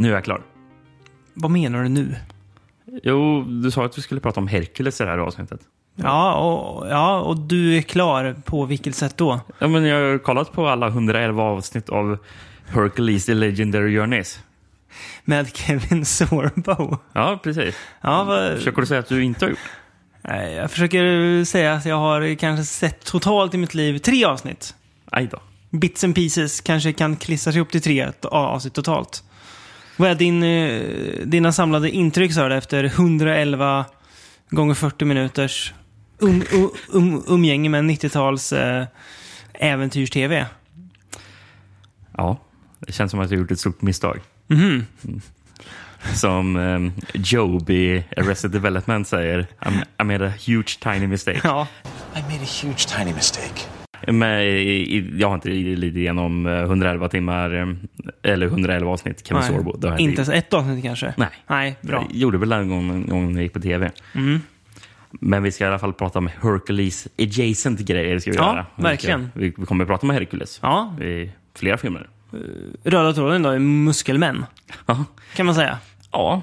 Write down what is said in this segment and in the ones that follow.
Nu är jag klar. Vad menar du nu? Jo, du sa att du skulle prata om Hercules i det här avsnittet. Ja, och, ja, och du är klar. På vilket sätt då? Ja, men jag har kollat på alla 111 avsnitt av Hercules The Legendary Journeys. Med Kevin Sorbo? Ja, precis. Ja, vad, Försöker du säga att du inte har gjort? Nej, jag försöker säga att jag har kanske sett totalt i mitt liv tre avsnitt. Aj då. Bits and pieces kanske kan klissa sig ihop till tre avsnitt totalt. Vad är din, eh, dina samlade intryck så här, efter 111 gånger 40 minuters um, um, um, umgänge med 90-tals eh, äventyrs-tv? Ja, det känns som att jag har gjort ett stort misstag. Mhm. Som um, Job i Arrested Development säger, I made a huge tiny mistake. Ja, I made a huge tiny mistake. Men jag har inte lidit igenom eh, 111 timmar, eh, eller 111 avsnitt Kevin. Sorbo. Inte ens ett avsnitt kanske? Nej. Nej, bra. Jag gjorde väl en gång, en gång när jag gick på tv. Mm. Men vi ska i alla fall prata om Hercules adjacent grejer. Ska vi Ja, göra. Vi verkligen. Ska, vi, vi kommer att prata om Hercules Ja, i flera filmer. röda tråden då är muskelmän, Ja, kan man säga. ja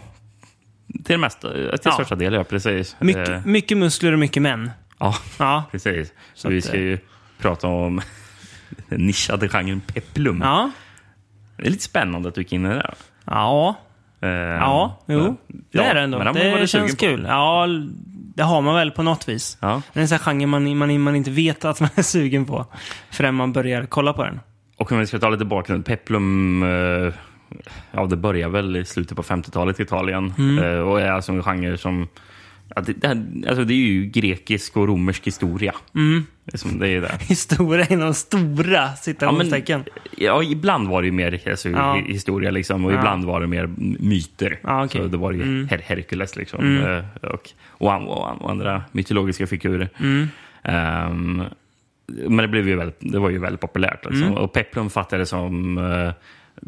till det mesta. Till Ja. största del, ja. Precis. Mycket, Eh, mycket muskler och mycket män. ja, Ja, precis. Så, vi ska ju prata om den nischade genren peplum. ja, Det är lite spännande att du gick in i det där. ja, Eh, ja, jo. Det ja, är det ändå. men Det sugen känns på. kul. Ja, det har man väl på något vis. Ja. Det är en sån genre man, man, man inte vet att man är sugen på förrän man börjar kolla på den. Och om vi ska ta lite bakgrund. Peplum, eh, ja det börjar väl i slutet på 50-talet i Italien. Mm. Eh, och är alltså en genre som, ja, det, alltså det är ju grekisk och romersk historia. Mm. Det är, som, det är det. Historia inom stora citationstecken. Ja, ibland var det ju mer alltså, Ja. hi- historia liksom, och Ja. ibland var det mer myter. Ja, okej. Så det var ju Mm. Her Herkules liksom, eh, och, och, och, och andra mytologiska figurer. Mm. Ehm, men det, blev ju väldigt, det var ju väldigt populärt. Liksom. Mm. Och Peplum fattade som, eh,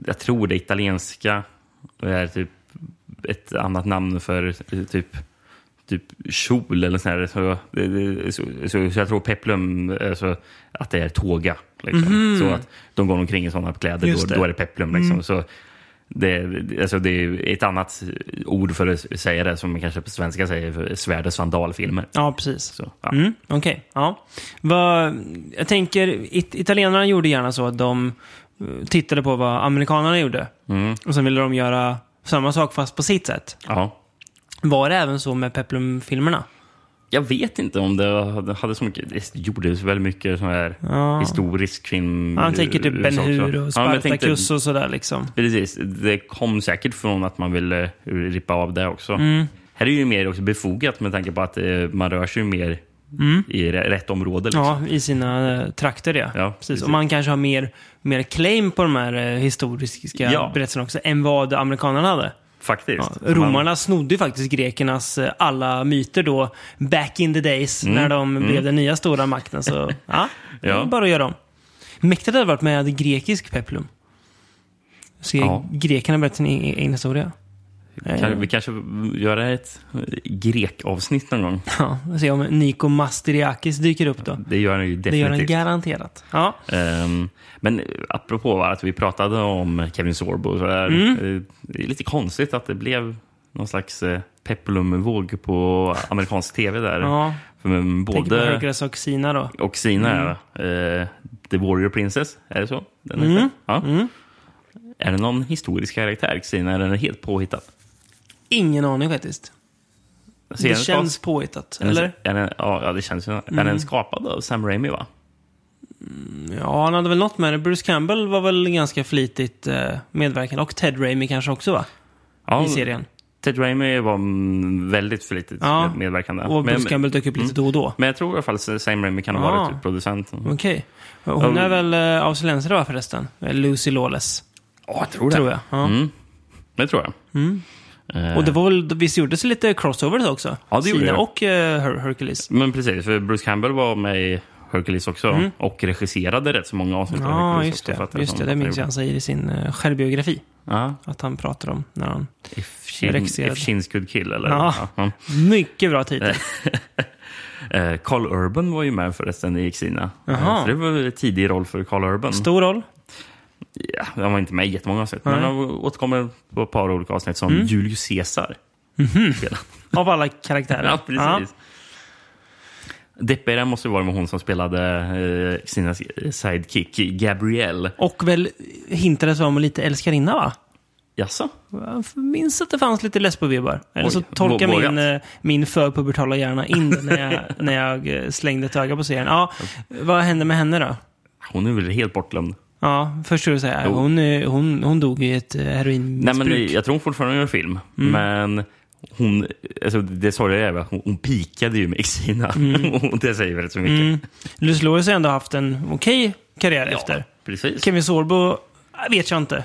jag tror det italienska, det är typ ett annat namn för typ typ kjol eller sånt här. Så, så, så, så jag tror peplum, alltså, att det är tåga. Liksom. Så att de går omkring i sådana kläder, då, det. Mm. då är det peplum. Liksom. Så det, alltså, det är ett annat ord för att säga det, som man kanske på svenska säger svärdets vandalfilmer. Ja, precis. Så, ja. Mm, Okej, ja. Vad, jag tänker, it, italienarna gjorde gärna så att de eh, tittade på vad amerikanerna gjorde. Mm. Och sen ville de göra samma sak fast på sitt sätt. ja. Var det även så med Peplum-filmerna? Jag vet inte om det hade, så mycket, det gjordes väldigt mycket sån här Ja. historisk film. Ja, jag tänker typ Ben. Hur och Ja, Spartacus och sådär liksom. Precis, det kom säkert från att man ville rippa av det också. Mm. Här är ju mer också befogat med tanke på att eh, man rör sig mer i re- rätt område. Liksom. Mm. Ja, i sina eh, trakter ja. Ja, precis. precis. Och man kanske har mer, mer claim på de här eh, historiska Ja. berättelserna också än vad amerikanerna hade. Faktiskt. Ja, romarna snodde ju faktiskt grekernas eh, alla myter då, back in the days, när de blev den nya stora makten. Så ja, Mm. Ja. bara att göra om. Mäktigt hade varit med grekisk peplum. Se Ja. grekerna berätta sin egen egen historia. Kan, vi kanske gör ett grekavsnitt någon gång. Ja, se om Niko Masteriakis dyker upp då. Det gör han ju Det gör han definitivt. garanterat. Ja, Ehm, men apropå att vi pratade om Kevin Sorbo, så där, Mm. eh, det är lite konstigt att det blev någon slags eh, peplum-våg på amerikansk tv där. ja. För både Hercules och Sina då. och Sina, eh, The Warrior Princess, är det så? Den heter? Mm. Ja. Är det någon historisk karaktär, Sina, eller är den helt påhittad? Ingen aning faktiskt. Ser Det känns skap- påhittat, eller? Mm. Är den, ja, ja, det känns ju. Är den skapad av Sam Raimi, va? Ja, han hade väl något med det. Bruce Campbell var väl ganska flitigt eh, medverkande. Och Ted Raimi kanske också va? Ja, I serien. Ted Raimi var mm, väldigt flitigt Ja. med- medverkande. Och Bruce men, Campbell dök upp lite då och då. men jag tror i alla fall Sam Raimi kan ha Ah. varit producent. Okej. Och Hon Ja. är väl australiensare va förresten? Lucy Lawless. Ja, jag tror Tror jag. Ja. Mm. Det tror jag. Eh, Och det var väl, visst gjordes lite crossovers också? Ja, det gjorde Sina det. och eh, Her- Hercules. Men precis, för Bruce Campbell var med i Hercules också och regisserade rätt så många avsnitt av Mm. Ja, Hercules just också, det. Just det, det minns jag han säger i sin uh, självbiografi. Ja. Att han pratar om när han... If, Chin, Regisserad. if Chins Could Kill, eller? Ja. Ja. Mycket bra titel. Eh, Carl Urban var ju med förresten i Xina. Jaha. Eh, Så det var en tidig roll för Carl Urban. Stor roll. Ja, han var inte med i jättemånga avsnitt, men Nej. han återkommer på ett par olika avsnitt som Julius Caesar. Spelar. Av alla karaktärer. Ja, precis. Deppigare måste ju vara med hon som spelade eh, sina sidekick, Gabrielle. Och väl hintades om lite älskarinna, va? Jaså? Jag minns att det fanns lite lesbo-vibbar. Eller så tolkar min, eh, min förpubertala hjärna in det när jag, när jag eh, slängde ett öga på serien. Ja, vad hände med henne då? Hon är väl helt bortglömd. Ja, först skulle du säga hon, hon, hon dog i ett eh, Nej, heroinmissbruk. men jag tror hon fortfarande gör film. Mm. Men hon, alltså det sorgliga är att hon, hon pikade ju med Xina. och det säger väldigt så mycket. Mm. Lucy Lawless har ändå haft en okej karriär efter. precis. Kevin Sorbo äh, vet jag inte.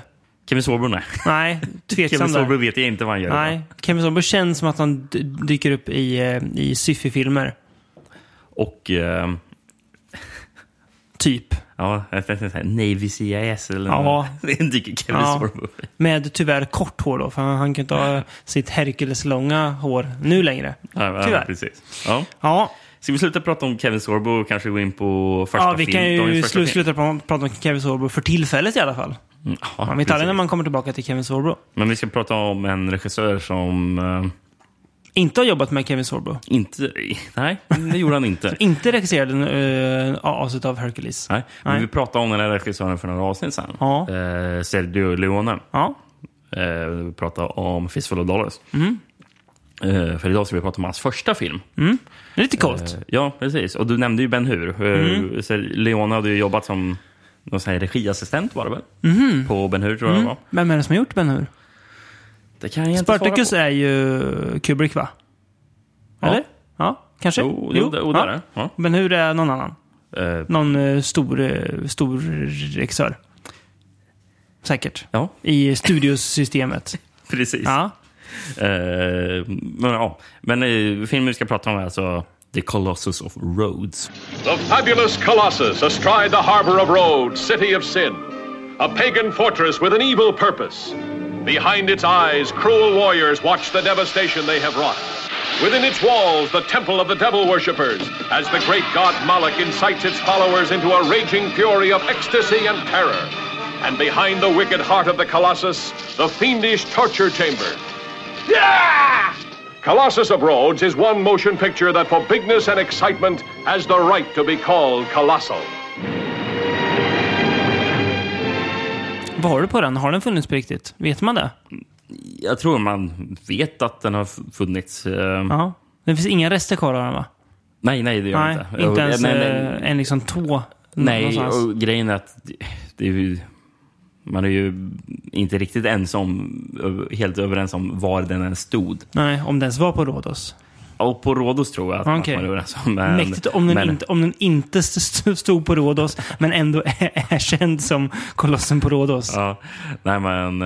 Kevin Sorbo, nej. Nej, Kevin tveksam Sorbo där. vet jag inte vad han gör. Nej, Kevin Sorbo känns som att han dyker upp i, eh, i syfy-filmer. Och eh, Typ. Ja, jag tänkte säga Navy CIS eller Ja. något. Det dyker Kevin Ja. Sorbo upp. Med tyvärr kort hår då, för han, han kan inte ha sitt Hercules-långa hår nu längre. Ja, ja, Tyvärr. precis. Ja. Ja, Ska vi sluta prata om Kevin Sorbo och kanske gå in på första ja vi film? kan ju film? sluta pra- prata om Kevin Sorbo för tillfället i alla fall. Mm, ja, Man vet aldrig när man kommer tillbaka till Kevin Sorbo. Men vi ska prata om en regissör som eh, Inte har jobbat med Kevin Sorbo. inte... Nej, det gjorde han inte. Inte regisserade uh, avsnitt av Hercules. Nej, men Nej. vi pratade om den här regissören för några avsnitt sedan. Ja. Eh, Sergio Leone. Ja. Eh, vi pratade om Fistful of Dollars. Mm. Eh, för idag ska vi prata om hans första film. Det är lite coolt. Eh, ja, precis. Och du nämnde ju Ben Hur. Eh, Mm. Leone hade ju jobbat som någon regiassistent var det väl? Mhm. På Ben Hur tror jag det var. Vem är det som har gjort Ben Hur? Det kan jag inte Spartacus på. är ju Kubrick, va? Eller? Ja, kanske? Jo, jo, jo, det är det. Ja. Ben Hur är någon annan. Eh, Någon eh, stor, eh, stor regissör. Säkert. ja, I studiosystemet. precis. ja. Eh, men ja. men eh, filmen vi ska prata om är alltså The Colossus of Rhodes. The fabulous Colossus astride the harbor of Rhodes, city of sin. A pagan fortress with an evil purpose. Behind its eyes, cruel warriors watch the devastation they have wrought. Within its walls, the temple of the devil worshippers, as the great god Moloch incites its followers into a raging fury of ecstasy and terror. And behind the wicked heart of the Colossus, the fiendish torture chamber. Yeah! Colossus of Rhodes is one motion picture that for bigness and excitement has the right to be called colossal. Vad har du på den? Har den funnits på riktigt? Vet man det? Jag tror man vet att den har funnits. eh, Ja. Det finns inga rester kvar av den, va? Nej, nej, det gör Nej, inte. inte ens nej, nej, eh, en liksom tå. nej, någonstans. och grejen är att det är ju, man är ju inte riktigt ensam, helt överens om var den ens stod. Nej, om den ens var på Rhodos. Och på Rhodos tror jag att Okej. man är överens om. Men, Mäktigt om den, men, inte, om den inte st- stod på Rhodos, men ändå är, är känd som Kolossen på Rhodos. Ja, nej men...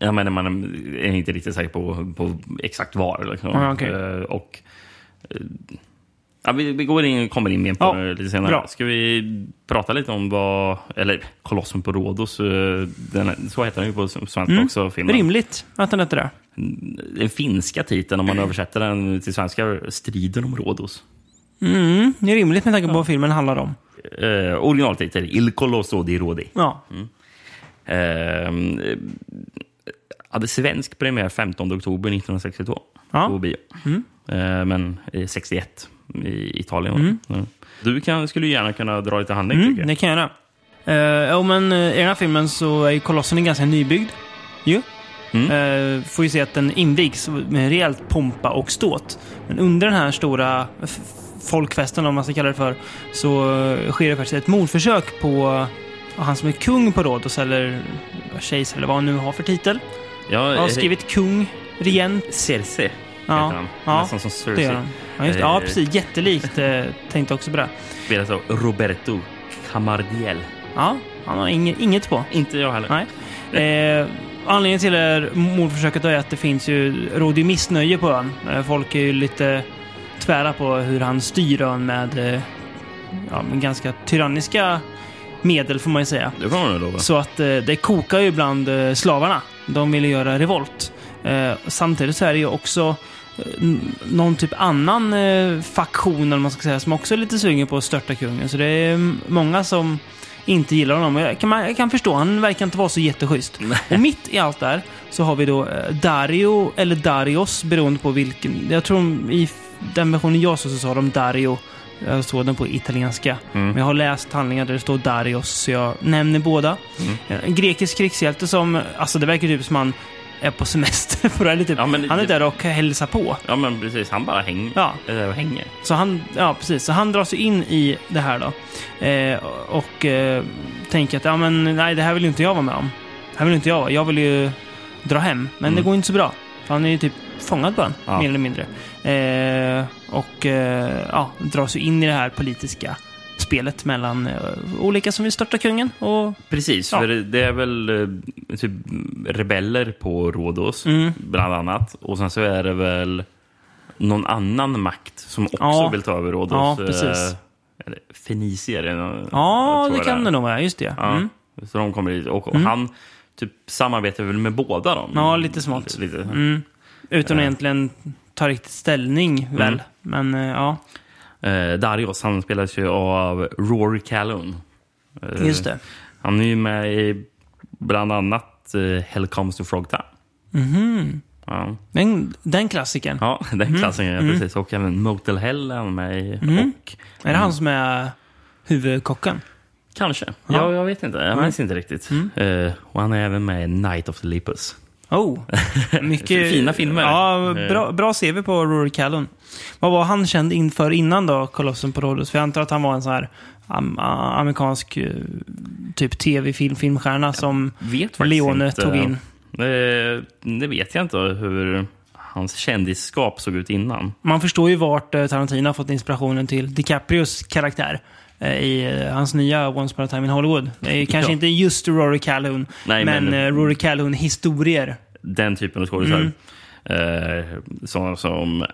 eh, menar, man är inte riktigt säker på, på exakt var. Liksom. Ja, okej. Eh, och, eh, ja, vi, vi går in, kommer in mer på Ja, det lite senare. bra. Ska vi prata lite om vad... Eller Kolossen på Rhodos. eh, Den, så heter den ju på svenska Mm. också. Filmen. Rimligt att den hette det. Den finska titeln, om man översätter den till svenska, Striden om Rhodos. Mm, det är rimligt med tanke på vad filmen handlar om. Eh, originaltitel, Il Colosso di Rodi. Ja. Eh, hade svensk premiär 15 oktober 1962 Ja. på bio. Eh, men eh, 61 i Italien. det. Mm. Du kan, skulle gärna kunna dra lite handling Mm, tycker jag. det kan jag göra. Uh, ja, men eh, i den här filmen så är Kolossen ganska nybyggd. Ju. Mm. Eh, får ju se att den invigs med rejält pompa och ståt. Men under den här stora folkfesten, om man ska kalla det för, så eh, sker det faktiskt ett mordförsök på han som är kung på Rhodos, eller kejsare, eller vad han nu har för titel. Ja, Jag har skrivit kung, regent. Cersei Ja, heter han. ja, Nästan som Cersei. Ja, just ja Eh, precis. Jättelikt. Eh, tänkte också på det. Spelas av Roberto Camardiel. Ja, han har inget, inget på. Inte jag heller. Nej. Eh, anledningen till det här mordförsöket är att det finns ju, råder ju missnöje på ön. Eh, folk är ju lite tvära på hur han styr ön med, ja, med ganska tyranniska medel får man ju säga. Det får man lova. Så att eh, det kokar ju bland eh, slavarna. De vill göra revolt. Samtidigt så är det ju också någon typ annan eh, faktion, eller man ska säga, som också är lite sugen på att störta kungen. Så det är mm, många som inte gillar honom. Jag kan, jag kan förstå, han verkar inte vara så jätteschysst. Och mitt i allt där så har vi då eh, Dario, eller Darius, beroende på vilken. Jag tror i den versionen jag såg så sa de Dario. Jag såg den på italienska. Men jag har läst handlingar där det står Darius, så jag nämner båda. En grekisk krigshjälte som, alltså det verkar typ som han är på semester. För eller typ, Ja, men han är där och hälsar på. Ja, men precis. Han bara häng, Ja. äh, hänger. Så han, ja, precis. Så han dras ju in i det här då. Eh, och eh, tänker att ja, men, nej, det här vill inte jag vara med om. Det här vill inte jag vara. Jag vill ju dra hem. Men det går inte så bra. För han är ju typ fångad bara, Ja. mer eller mindre. Eh, och eh, ja, dras ju in i det här politiska spelet mellan eh, olika som vill störta kungen. Och, Precis, Ja. för det är väl eh, typ rebeller på Rhodos, Mm. bland annat. Och sen så är det väl någon annan makt som också Ja. vill ta över Rhodos. Ja, precis. eh, eller Fenicier. ja, det kan det nog vara. Just det. Ja, Mm. Så de kommer dit. Och, och han typ samarbetar väl med båda dem? Ja, lite smått. Lite. Mm. Utan att egentligen ta riktigt ställning, väl. Mm. Men ja, Eh, Darius, han spelas ju av Rory Calhoun. Eh, just det. Han är ju med i bland annat eh, Hell Comes to Frogtown. Mhm. Ja. Den, den klassikern. Ja, den klassen, ja, precis. Och även Motel Hell är han med i. Och, Är det han som är huvudkocken? kanske. Ja. Ja, jag vet inte. Jag minns inte riktigt. Eh, och han är även med i Night of the Lepus. Oh, mycket... Fina filmer. Ja, Eh. bra, bra CV på Rory Calhoun. Vad var han känd inför innan då, Kolossen på Rhodos? För jag antar att han var en sån här amerikansk eh, typ tv-film, filmstjärna som Leone inte. tog in. Det, det vet jag inte hur hans kändisskap såg ut innan. Man förstår ju vart eh, Tarantino har fått inspirationen till DiCaprios karaktär eh, i eh, hans nya Once upon a time in Hollywood. Kanske Ja. inte just Rory Calhoun, Nej, men, men- eh, Rory Calhoun-historier. Den typen av skådisar. Mm. Eh, som, som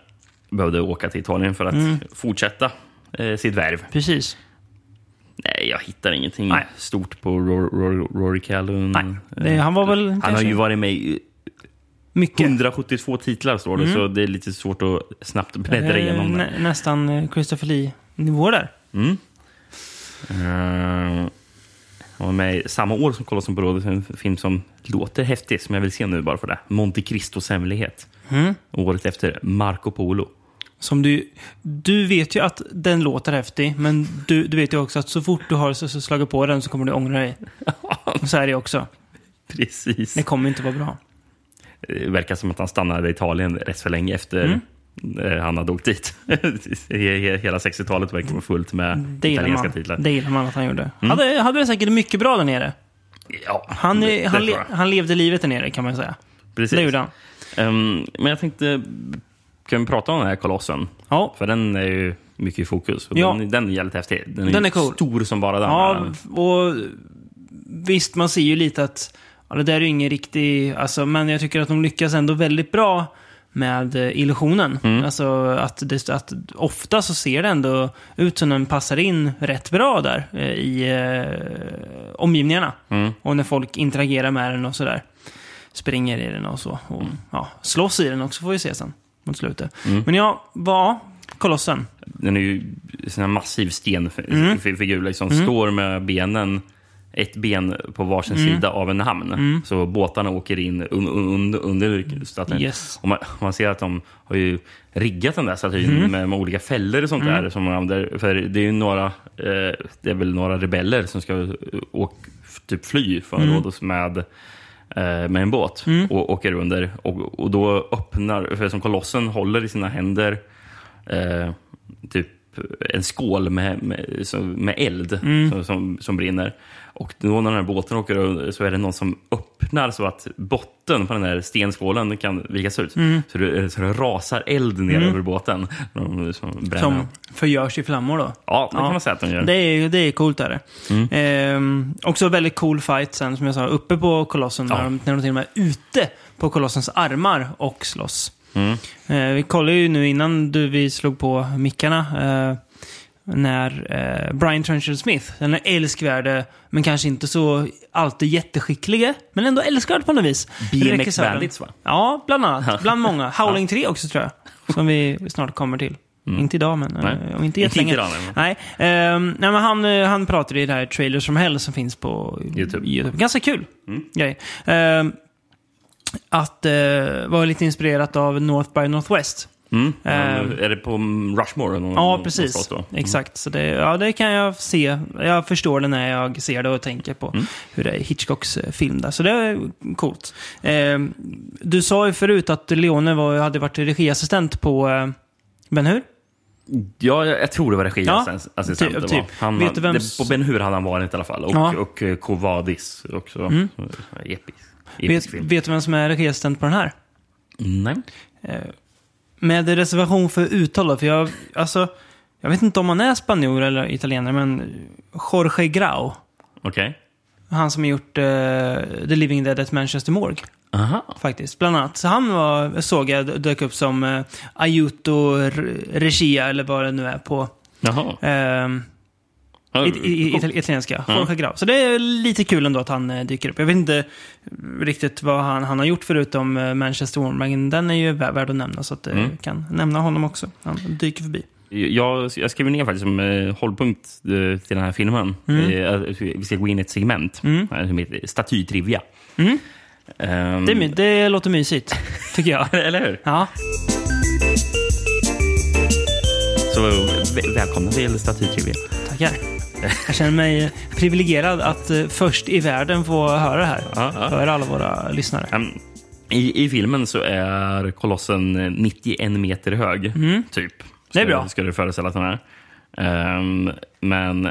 behövde åka till Italien för att Mm. fortsätta eh, sitt värv. Precis. Nej, jag hittar ingenting Nej. stort på Rory, Calhoun. Nej, det- han var väl Han har ju varit med i Mycket. 172 titlar, står det, så det är lite svårt att snabbt bläddra Eh, igenom det. nä, nästan eh, Christopher Lee-nivå där. Mm. Uh, han var med samma år som Kolossen på rådet, en film som låter häftig, som jag vill se nu bara för det. Monte Cristos hemlighet. Mm. Året efter Marco Polo. Som du, du vet ju att den låter häftig, men du, du vet ju också att så fort du har slagit på den så kommer du ångra dig. Och så är det också. Precis. Det kommer inte vara bra. Det verkar som att han stannade i Italien rätt för länge efter Mm. eh, han hade åkt dit. He- Hela 60-talet verkar vara fullt med Det gillar, italienska man. titlar. det gillar man att han gjorde. Mm. Hade, hade det säkert mycket bra där nere. Ja, Han, det- han, det han levde livet där nere kan man säga. Precis. Det gjorde han. Ehm, men jag tänkte, kan vi prata om den här kolossen? Ja, För den är ju mycket i fokus. Ja. den, den är jävligt häftig. Den är, Den är cool. stor som bara den. ja och visst man ser ju lite att ja, det där är ju ingen riktig, alltså, men jag tycker att de lyckas ändå väldigt bra med eh, illusionen. Mm. Alltså att, det, att ofta så ser det ändå ut som den passar in rätt bra där eh, i eh, omgivningarna. Mm. Och när folk interagerar med den och sådär. Springer i den och så. Och ja, slåss i den också får vi se sen. Mot slutet. Mm. Men ja, vad? Kolossen. Den är ju en massiv Mm. stenfigur. Liksom, Står med benen, ett ben på varsin Mm. sida av en hamn. Så båtarna åker in un, un, under statyn. Yes. Och man, man ser att de har ju riggat den där statyn Mm. med, med olika fällor och sånt där. Som de använder. För det är ju några, eh, det är väl några rebeller som ska åka, typ fly från Mm. Rhodos med eh, med en båt och åker under. Och, och då öppnar, för som kolossen håller i sina händer eh, typ en skål med, med, med eld som, som, som brinner. Och då när den här båten åker så är det någon som öppnar så att botten på den här stenskålen kan vikas ut. Så, det, så det rasar eld ner över båten. Som, som bränner. Som förgörs i flammor då. ja, det kan man säga att de gör. Det är, det är coolt. Är det. Ehm, också väldigt cool fight sen, som jag sa, uppe på kolossen. Ja. När, de, när de till och med är ute på kolossens armar och slåss. Mm. Eh, vi kollade ju nu innan du, vi slog på mickarna. eh, när eh, Brian Trenchard Smith, den är älskvärde, men kanske inte så alltid jätteskicklige, men ändå älskvärd på något vis. BMX. Bandits, va? Ja, bland annat. Bland många. Howling 3 också tror jag. Som vi snart kommer till. Inte idag, men Mm. Nej. eh, och inte Inte jättelänge. idag, nej. nej. Ehm, nej, men han, eh, han pratade i det här Trailers from Hell som finns på YouTube. Ganska kul grej. Ehm, att eh, vara lite inspirerat av North by Northwest. Mm. Ehm. är det på Rushmore? Någon, Ja, precis. Mm. Exakt. Så det, ja, det kan jag se. Jag förstår det när jag ser det och tänker på Mm. hur det är Hitchcocks eh, film där. Så det är coolt. Eh, du sa ju förut att Leone var, hade varit regiassistent på eh, Ben Hur. Ja, jag, tror det var Ja, regiassistent. typ- var. typ. Han, Vet du vem det, s- på Ben Hur hade han varit i alla fall. Och, Ja. Mm. och Kovadis också. Episk, Vet, episk film. vet du vem som är regiassistent på den här? Nej. Med reservation för uttal för jag, alltså, jag vet inte om han är spanjor eller italienare, men Jorge Grau. Okej. Han som har gjort eh, The Living Dead at Manchester Morgue. Aha. Faktiskt, bland annat. Så han var, såg jag dök upp som uh, Aiuto R- Regia, eller vad det nu är på Jaha. ehm, I, coolt. itali- italienska. Jorge Grau. Så det är lite kul ändå att han eh, dyker upp. Jag vet inte riktigt vad han, han har gjort förutom uh, Manchester Morgue, men den är ju vä- värd att nämna, så att jag Mm. kan nämna honom också. Han dyker förbi. Jag, jag skrev ner faktiskt som eh, hållpunkt eh, till den här filmen. Mm. Eh, vi ska gå in i ett segment eh, som heter statytrivia. Mm. Det, är my- det låter mysigt, tycker jag. Eller hur? Ja, Så vä- välkomna till statytrivia. tackar. Jag känner mig privilegierad att eh, först i världen få höra det här. Ja, ja. För alla våra lyssnare. Ehm, I, I filmen så är kolossen eh, 91 meter hög, typ. Mm. Det är bra. Ska du föreställa att den är. Ehm, men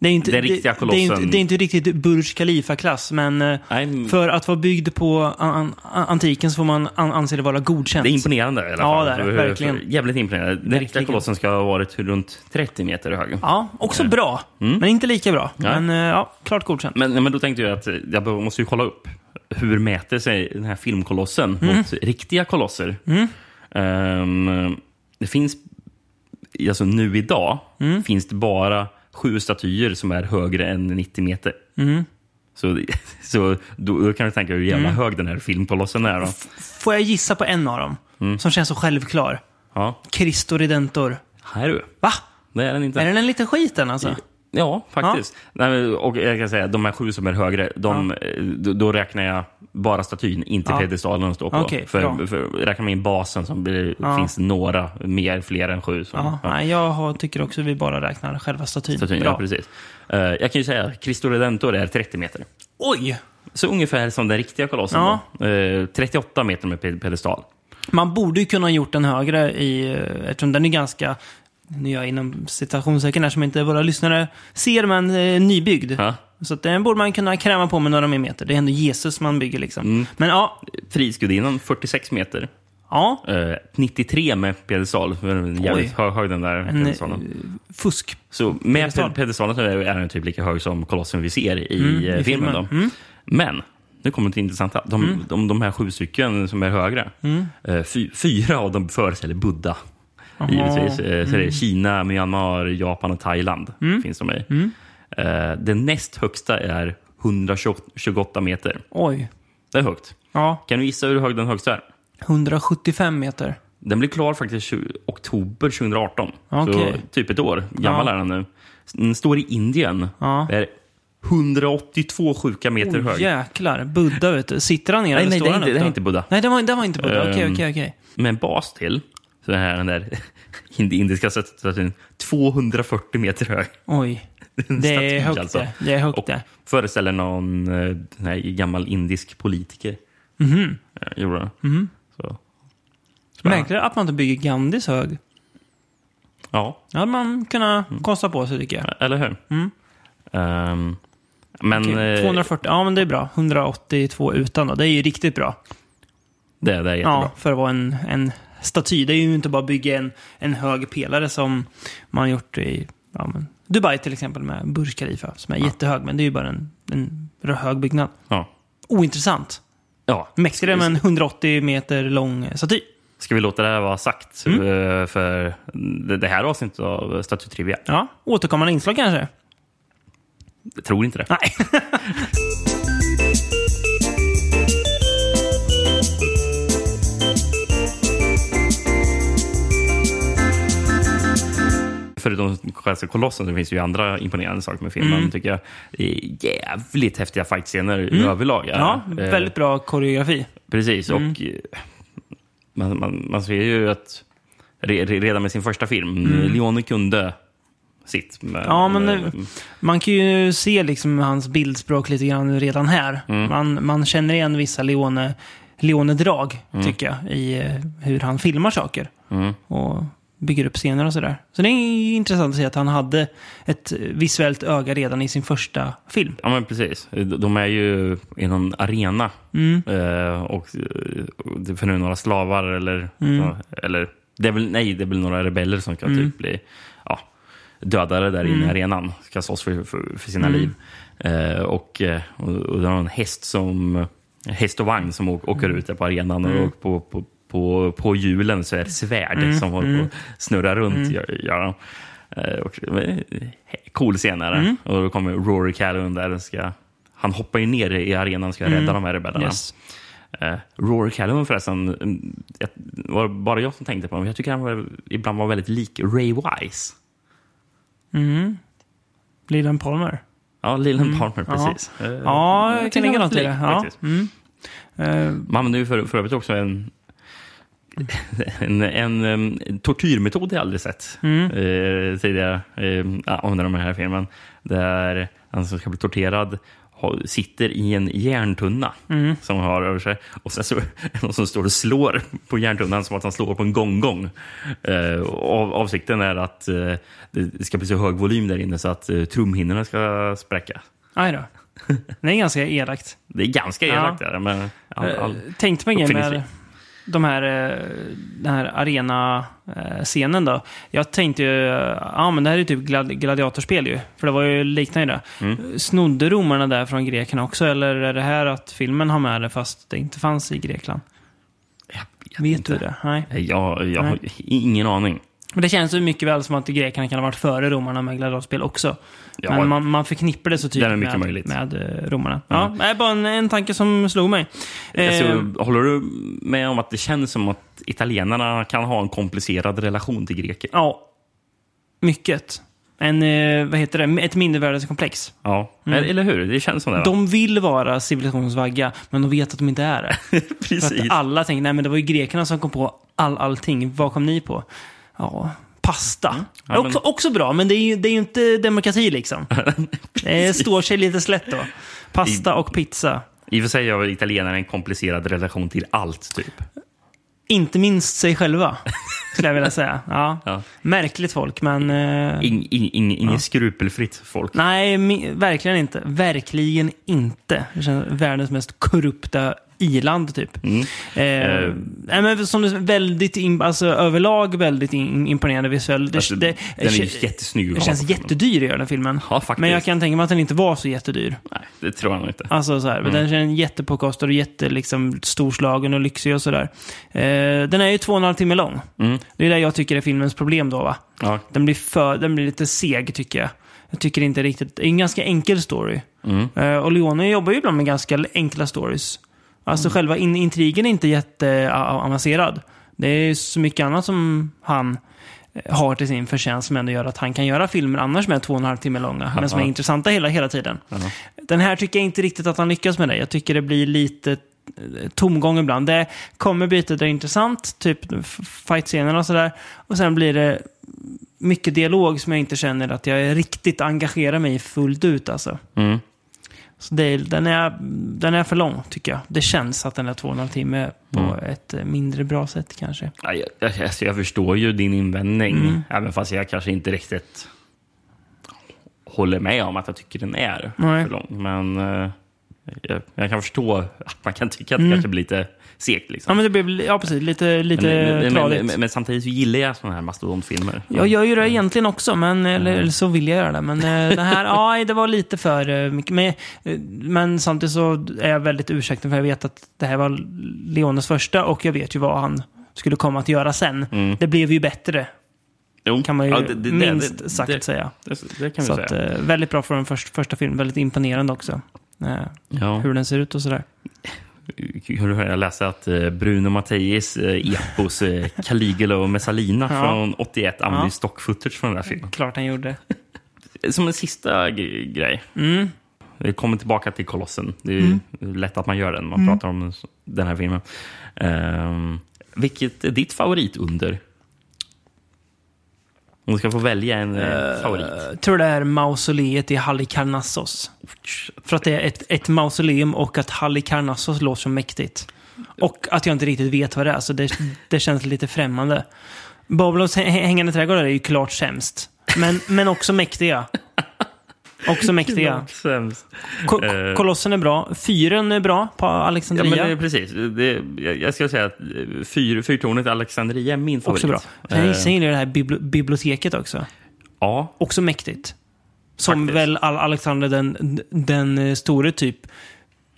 Det är inte, Den riktiga det, det, är inte, kolossen- det är inte riktigt Burj Khalifa-klass, men eh, nej, för att vara byggd på an, an, antiken så får man an, anse det vara godkänt. det är imponerande i alla Ja, fall. det är det. För- Verkligen. Jävligt imponerande. Den riktiga Verkligen. kolossen ska ha varit runt 30 meter hög. Ja, också bra. Men inte lika bra. Nej. Men eh, ja, klart godkänt. Men, men då tänkte jag att jag måste ju kolla upp hur mäter sig den här filmkolossen Mm. mot riktiga kolosser. Ehm, det finns, alltså nu idag, Mm. finns det bara sju statyer som är högre än 90 meter. Mm. Så, så då, då kan du tänka hur jävla hög den här filmkolossen är. Då. Får jag gissa på en av dem? Mm. Som känns så självklar. Ja, Cristo Redentor. här är du. Va? Det är den inte. Är den en liten skit den alltså? Ja, faktiskt. Nej, men- och jag kan säga, de här sju som är högre, de, eh, då, då räknar jag bara statyn, inte Ja. pedestalen de står på. Bra. för, för räknar man in basen så blir, Ja. finns några mer, fler än sju. Som, Ja, ja. Jag har, tycker också vi bara räknar själva statyn. Statyn, Bra. ja, precis. Eh, jag kan ju säga att Cristo Redentor är 30 meter. Oj! Så ungefär som den riktiga kolossen. Ja. då. Eh, 38 meter med pedestal. Man borde ju kunna ha gjort den högre i, eh, eftersom den är ganska, nu är jag inom citationstecken här som inte våra lyssnare ser, men eh, nybyggd. Ja. Så att den borde man kunna kräma på med några mer meter. Det är ändå Jesus man bygger liksom. Mm. Men ja, Frihetsgudinnan 46 meter. ja, Eh, 93 med en jävligt hög, hög den där en pedestalen. eh, fusk. Så med så är den typ lika hög som kolossen vi ser i, Mm, eh, filmen. filmen. Då. Mm. Men, nu kommer det intressanta. De, de, de här sju stycken som är högre, Mm. eh, fy, fyra av dem föreställer Buddha. Jaha. Givetvis. Eh, Så det Mm. är Kina, Myanmar, Japan och Thailand finns de i. Mm. Eh, Den näst högsta är 128 meter. Oj. Det är högt. Ja, Kan du gissa hur hög den högsta är? 175 meter. Den blev klar faktiskt oktober 2018. Okej. Så typ ett år gammal Ja. är den nu. Den står i Indien. Ja. Det är 182 sjuka meter Oh, hög. jäklar. Buddha, vet du. Sitter han ner Nej, eller nej, står det är han inte, upp det är inte Buddha. Nej, det var, det var inte Buddha. Okej, Ehm, okej, okej. Med en bas till, så är den där ind- indiska statyn 240 meter hög. Oj. Det är högt alltså. det. Det är högt Och det. föreställer någon eh, nej, gammal indisk politiker. Mhm. Eh, Gjorde det. Så. Märkligt att man inte bygger Gandhis hög. Ja, Det hade man kunnat Mm. kosta på sig, tycker jag. eller hur? Ehm, men Okej, eh, 240, ja men det är bra. 182 utan då. Det är ju riktigt bra. det, det är jättebra. Ja, för att vara en, en staty. Det är ju inte bara att bygga en, en hög pelare som man har gjort i ja, Dubai till exempel med Burj Khalifa. Som är jättehög, men det är ju bara en, en hög byggnad. Ja. Ointressant. ja. Mäktigare med en 180 meter lång staty. Ska vi låta det här vara sagt Mm. eh, för det, här avsnittet av Statue Trivia? Ja, återkommande inslag kanske? Jag tror inte det. Nej. Förutom själva kolossen så finns det ju andra imponerande saker med filmen. Mm. tycker jag. Jävligt häftiga fightscener överlag. Ja, Eh, väldigt bra koreografi. Precis, Mm. och eh, man, man, man ser ju att re, re, redan med sin första film, Leone kunde sitt. Med, Mm. Ja, men med, Man kan ju se liksom hans bildspråk lite grann redan här. Mm. Man, man känner igen vissa Leone, Leone-drag, Mm. tycker jag, i eh, hur han filmar saker. Och bygger upp scener och sådär. Så det är intressant att se att han hade ett visuellt öga redan i sin första film. Ja, men precis. De är ju i någon arena. Mm. Eh, och eh, det för nu några slavar eller... Mm. eller det är väl, nej, det är väl några rebeller som ska typ bli ja, dödade där Mm. inne i arenan. Ska slåss för, för, för sina liv. Eh, och, och, och det är en häst som... Häst och vagn som åker, åker ut där på arenan Mm. och på, på, på, på hjulen så är det svärd som håller på att snurra runt. Mm. Gör, gör. Eh, och, men, cool scen är det. Mm. Och då kommer Rory Calhoun där och ska... Han hoppar ju ner i arenan och ska rädda de här rebellerna. Mm. Yes. Uh, Rory Calhoun förresten, mm, jag- var bara jag som tänkte på honom. Jag tycker han var, ibland var väldigt lik Ray Wise. Leland Palmer. Ja, Leland Palmer, precis. Eh, Mm. Ja, jag kan lägga något i det. Ja. Mm. Eh, Man ju för, för övrigt också en, en, en, em, tortyrmetod jag aldrig sett Mm. eh, tidigare eh, ja, under den här filmen. Där han som ska bli torterad sitter i en järntunna Mm. som han har över sig. Och sen så är det någon som står och slår på järntunnan som att han slår på en gonggong. Eh, av, avsikten är att eh, det ska bli så hög volym där inne så att eh, trumhinnorna ska spräcka. aj då. Det är ganska elakt. Det är ganska elakt. Ja. Men, all, all, Eh, Tänkte på en med uppfinningsrik. De här, eh, den här arena-scenen då. Jag tänkte ju, ja men det här är typ glad, gladiatorspel ju. För det var ju liknande. Mm. Snodde romarna där från grekerna också? Eller är det här att filmen har med det fast det inte fanns i Grekland? jag vet Vet inte. du det? Nej. Jag, jag har Nej. ingen aning. Men det känns ju mycket väl som att grekerna kan ha varit före romarna med gladiatorspel också. Ja. Men man, man förknippar det så Det tydligt mycket med, med eh, romarna. Ja, det är bara en, en tanke som slog mig. Eh, Alltså, håller du med om att det känns som att italienarna kan ha en komplicerad relation till greker? Ja, mycket. En, eh, vad heter det, ett mindervärdeskomplex. Ja, eller hur? Det känns som det. va? Mm. De vill vara civilisationens men de vet att de inte är det. Precis. alla tänker, nej men det var ju grekerna som kom på all, allting. Vad kom ni på? Ja, pasta. Ja, men- också, också bra, men det är ju, det är ju inte demokrati liksom. det står sig lite slätt då. Pasta och pizza. I och för sig har italienarna en komplicerad relation till allt, typ. Inte minst sig själva, skulle jag vilja säga. Ja. Ja. Märkligt folk, men... eh, In, in, in, inget skrupelfritt folk. Nej, verkligen inte. Verkligen inte. Det känns världens mest korrupta iland, typ. Mm. Eh, nej, men som du, väldigt, in, alltså, överlag väldigt in, imponerande visuell. Alltså, det, den är ju jättesnygg. det känns jättedyr i den filmen. Ja. Men jag kan tänka mig att den inte var så jättedyr. Nej, det tror jag nog inte. Alltså så här, Mm. Den känns jättepåkostad och jätte, liksom, storslagen och lyxig och sådär. Eh, den är ju två och en halv timme lång. Mm. Det är det jag tycker är filmens problem då va. Ja. Den blir, för, den blir lite seg tycker jag. Jag tycker inte riktigt... Det är en ganska enkel story. Mm. Eh, och Leone jobbar ju ibland med ganska enkla stories. Alltså själva in, intrigen är inte jätteavancerad. Det är så mycket annat som han eh, har till sin förtjänst som ändå gör att han kan göra filmer annars är två och en halv timme långa. Men som är intressanta hela, hela tiden. Den här tycker jag inte riktigt att han lyckas med det. Jag tycker det blir lite eh, tomgång ibland. Det kommer bitar där det är intressant, typ fight-scenerna och sådär. Och sen blir det mycket dialog som jag inte känner att jag riktigt engagerar mig i fullt ut alltså. Mm. Så det, den, är, den är för lång, tycker jag. Det känns att den är två och en halv timme på Mm. ett eh, mindre bra sätt kanske. Ja, jag, jag, alltså, jag förstår ju din invändning, Mm. även fast jag kanske inte riktigt håller med om att jag tycker den är Nej. för lång. Men eh, jag, jag kan förstå att man kan tycka att det Mm. kanske blir lite segt. Liksom. Ja, men det blir ja, precis, lite, lite men, men, tradigt. men, men samtidigt så gillar jag sådana här mastodontfilmer. Jag gör ju det egentligen också, men, eller, eller så vill jag göra det. Men eh, det här, ja, det var lite för eh, mycket. Men, eh, men samtidigt så är jag väldigt ursäktad för jag vet att det här var Leones första och jag vet ju vad han skulle komma att göra sen. Det blev ju bättre, Jo. kan man ju Ja, det- det- minst det- sagt säga. Det, kan vi Så säga. att, väldigt bra för den första, första filmen. Väldigt imponerande också. Ja. Hur den ser ut och sådär. Jag läst att eh, Bruno Mattei's eh, epos eh, Caligula och Messalina Ja. från 81 använde Ja. stock footage från den här filmen. Klart han gjorde. Som en sista grej. Mm. Vi kommer tillbaka till Kolossen. Det är ju lätt att man gör det när man Mm. pratar om den här filmen. Um, vilket är ditt favoritunder? Om du ska få välja en eh, favorit. Jag tror det är mausoleet i Halikarnassos. För att det är ett, ett mausoleum och att Halikarnassos låter så mäktigt. Och att jag inte riktigt vet vad det är, så det, det känns lite främmande. Babylons hä- hängande trädgårdar är ju klart sämst. Men, men också mäktiga. Också mäktiga. Ko- Eh. Kolossen är bra. Fyren är bra på Ja, Alexandria. men det, är precis. Det, jag, skulle säga att eh, fyr, Fyrtornet Alexandria är min favorit. också bra. Sen, Eh, sen gillar jag det här bibli- biblioteket också. ja, Också mäktigt. Som Faktiskt. väl Al- Alexander den, den store typ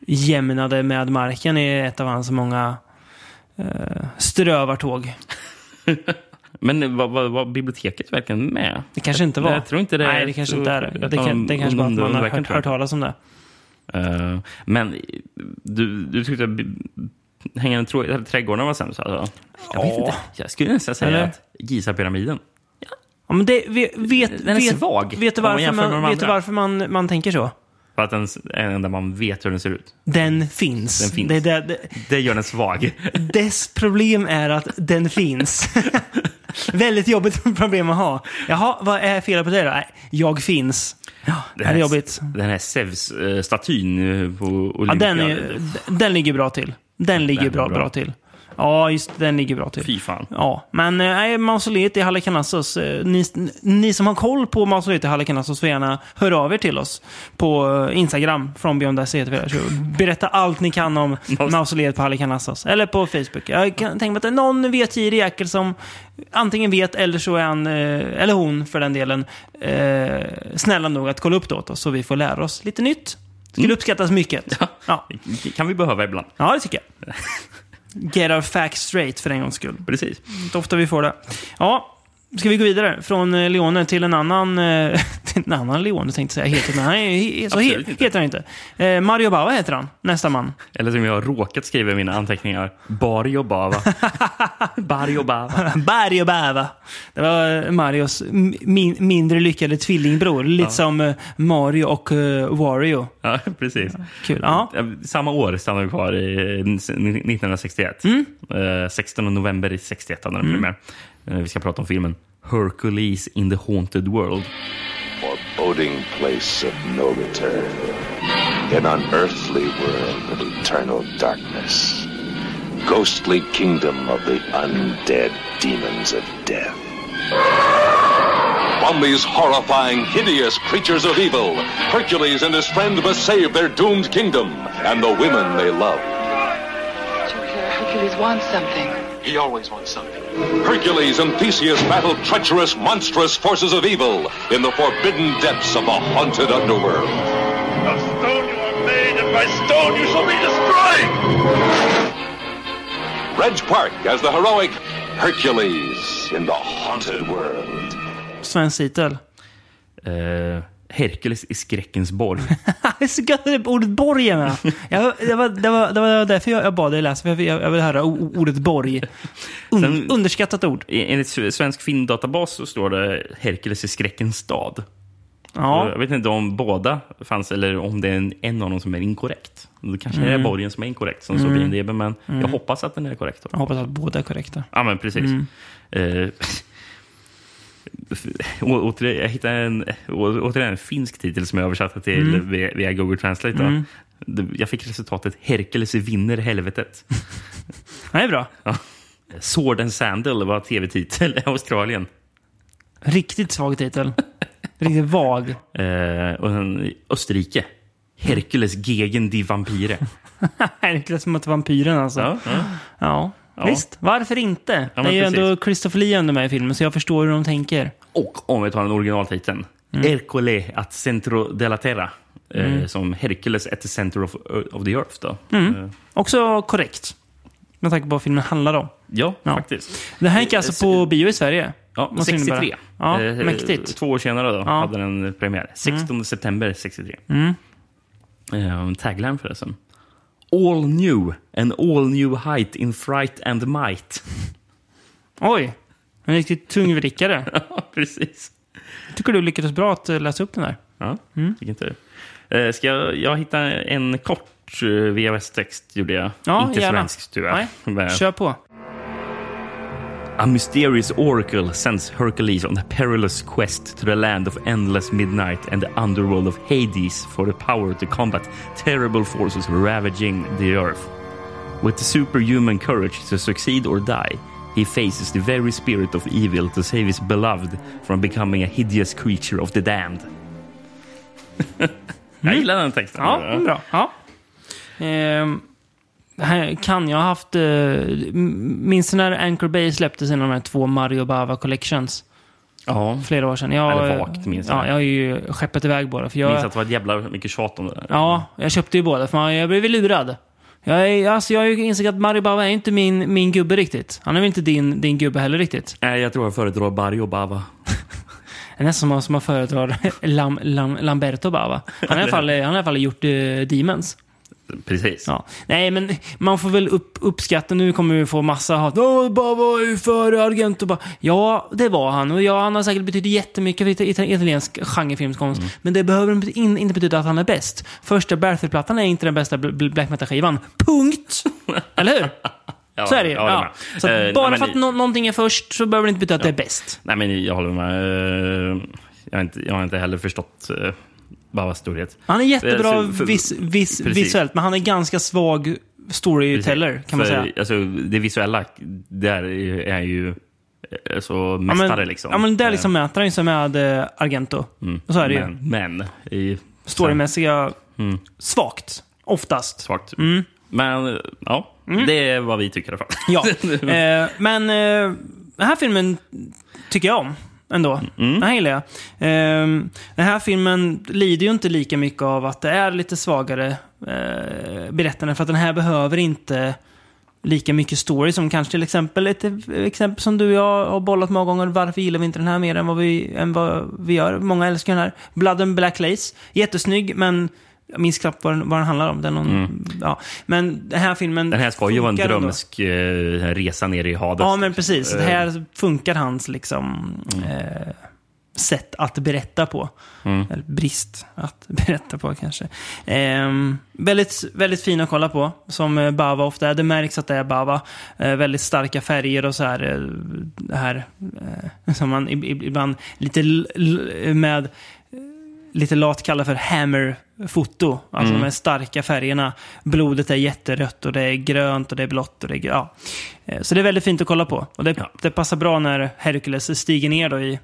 jämnade med marken i ett av hans många eh, strövartåg. men var, var, var biblioteket verkligen med? Det kanske inte var. Jag tror inte det Nej, det kanske inte är det. Det, kan, det kanske bara att man har hört, hört talas om det. Eh, men du, du tyckte att hängande trå- trädgården var sämst? Alltså. Jag vet inte. Jag skulle nästan säga Eller? att Giza-pyramiden. Ja, men det, vet, vet, Den är vet, svag Vet du man varför, man, de vet du varför man, man tänker så? För att den är den enda man vet hur den ser ut. Den finns. Den finns. Det, det, det, Det gör den svag. dess problem är att den finns. Väldigt jobbigt problem att ha. Jaha, vad är felet på det då? Nej, jag finns. Ja, det är jobbigt. Den här Zeus-statyn eh, på Ja, Olympia. den, är, den ligger bra till. Den ligger är bra, bra. bra till. Ja, just den ligger bra till. Fy fan. Ja, men eh, nej, mausoleet i Halikarnassos. eh, Ni, ni som har koll på mausoleet i Halikarnassos får gärna höra av er till oss på eh, Instagram, från Beyond Berätta allt ni kan om mausoleet på Halikarnassos. Eller på Facebook. Jag kan tänka mig att det är någon vetgirig jäkel som antingen vet eller så är han, eller hon för den delen, snälla nog att kolla upp det åt oss så vi får lära oss lite nytt. Skulle uppskattas mycket. Ja. kan vi behöva ibland. ja, det tycker jag. Get our facts straight för en gångs skull. Precis. Inte ofta vi får det. Ja, ska vi gå vidare från eh, Leone till en annan, eh, en annan Leone tänkte säga. Heter, nej, he, så he, heter han inte. Eh, Mario Bava heter han, nästa man. Eller som jag har råkat skriva i mina anteckningar. Barrio Bava. Barrio Bava. Mario Bava. Det var eh, Marios min, mindre lyckade tvillingbror. Lite som eh, Mario och uh, Wario. Ja, precis. Kul. Ja. Ja, Samma år stannade vi kvar i eh, 1961. Mm. Eh, 16 november i 61 hade den premiär. Eh, Vi ska prata om filmen Hercules in the Haunted World. Place of no return, an unearthly world of eternal darkness, ghostly kingdom of the undead demons of death. From these horrifying, hideous creatures of evil, Hercules and his friend must save their doomed kingdom and the women they love. Jupiter, uh, Hercules wants something. He always wants something. Hercules and Theseus battle treacherous, monstrous forces of evil in the forbidden depths of the haunted underworld. Of stone you are made, and by stone you shall be destroyed! Reg Park as the heroic Hercules in the haunted world. Svensk titel. Eh, Hercules i skräckens borg. Det så gött ordet borg är med. Jag, det, var, det, var, det var därför jag, jag bad dig läsa, för jag, jag vill höra ordet borg. Un, Sen- underskattat ord. I- Enligt Svensk filmdatabas så står det Hercules i skräckens stad. Ja. Jag vet inte om båda fanns eller om det är en, en av dem som är inkorrekt. Det kanske Mm. är borgen som är inkorrekt som står på IMDB, men jag hoppas att den är korrekt. Då. Jag hoppas att båda är korrekta. Ja, men precis. Eh, å- återigen, jag hittade en, återigen en finsk titel som jag översatte till via, via Google Translate. Det- Jag fick resultatet Hercules vinner helvetet. Det är bra. Ja. Sword and Sandal var tv-titel i Australien. Riktigt svag titel. Riktigt vag. Eh, och sen Österrike. Hercules gegen die Vampire. Hercules mot vampyren alltså. Ja, Ja. ja. Ja. Visst, varför inte? Ja, det är ju ändå. Christopher Lee under med i filmen, så jag förstår hur de tänker. Och om vi tar den originaltiteln. Hercule at centro de la terra. Eh, som Hercules at the center of, of the earth. Då. Eh, Också korrekt. Med tanke på vad filmen handlar om. Ja, Ja. faktiskt. Det här gick alltså på bio i Sverige. Ja, Måste 63. innebära. Ja, Eh, mäktigt. Två år senare då Ja. Mm. hade den premiär. 16 september 63. Eh, tagline förresten. All new, an all new height in fright and might. Oj, en riktigt tungvrickare. Ja, precis. Jag tycker du lyckades bra att eh, läsa upp den här. Ja, Mm. inte det. Eh, Ska jag, jag hitta en kort eh, VHS-text, gjorde jag. Ja, inte gärna. svensk, jag. Nej, kör på. A mysterious oracle sends Hercules on a perilous quest to the land of endless midnight and the underworld of Hades for the power to combat terrible forces ravaging the earth. With the superhuman courage to succeed or die, he faces the very spirit of evil to save his beloved from becoming a hideous creature of the damned. Jag gillar den texten. Ja, mm, bra. Ja. Ehm, det här kan jag ha haft... Eh, minns när Anchor Bay släppte sina de här två Mario Bava Collections? ja. Flera år sedan. Jag, Eller vagt, minns jag. Ja, jag har ju skeppat iväg båda. För jag, minns att det var ett jävla mycket tjat om det där. Ja, jag köpte ju båda för jag blev lurad. Jag, är, alltså, jag har ju insett att Mario Bava är inte min, min gubbe riktigt. Han är väl inte din, din gubbe heller riktigt. Nej, jag tror jag föredrar Barrio Bava. Det är nästan som att- som man föredrar Lam, Lam, Lamberto Bava. Han har i alla fall, han har i alla fall gjort uh, Demons. Precis. Ja. Nej, men man får väl upp, uppskatta. Nu kommer vi få massa hat. Åh, Bava var ju före Argento. Bara. Ja, det var han. Och ja, han har säkert betytt jättemycket för ita- italiensk genrefilmskonst. Men det behöver inte- in, inte betyda att han är bäst. Första Battlefield-plattan är inte den bästa bl- bl- black metal-skivan. Punkt! Eller hur? Ja, Så är det Ja. Så att Eh, bara nej, för att nå- någonting är först så behöver det inte betyda att det är bäst. Nej, men jag håller med. Eh, Jag har inte, jag har inte heller förstått uh, Bavas storhet. Han är jättebra så- för- vis, vis, visuellt, men han är ganska svag storyteller, kan man För, säga. Alltså, det visuella, där är ju eh, så Ja, mästare men, liksom. ja, men där liksom Eh, mäter han ju sig med eh, Argento. Och så är det ju. men, men i, Storymässiga, Mm. svagt. Oftast. svagt. Mm. Men ja, det är vad vi tycker i alla fall. Ja. eh, men eh, den här filmen tycker jag om. Ändå. Mm. Den gillar jag. Eh, den här filmen lider ju inte lika mycket av att det är lite svagare eh, berättande. För att den här behöver inte lika mycket story som kanske till exempel ett exempel som du och jag har bollat många gånger. Varför gillar vi inte den här mer än vad vi, än vad vi gör? Många älskar den här. Blood and Black Lace. Jättesnygg, men jag minns knappt vad den, vad den handlar om. Den någon, ja. Men den här filmen Mm. Den här ska ju vara en drömsk eh, resa ner i Hades. Ja, men precis. Det Eh, här funkar hans liksom, eh, sätt att berätta på. Eller brist att berätta på kanske. Eh, väldigt, väldigt fin att kolla på, som eh, Bava ofta är. Det märks att det är Bava. Eh, väldigt starka färger och så här. Eh, det här eh, som man ib- ib- ibland lite med lite lat kallar för hammer-foto. Alltså de här starka färgerna. Blodet är jätterött och det är grönt och det är blått och det är... Ja. Eh, Så det är väldigt fint att kolla på. Och det, Ja. det passar bra när Hercules stiger ner då i,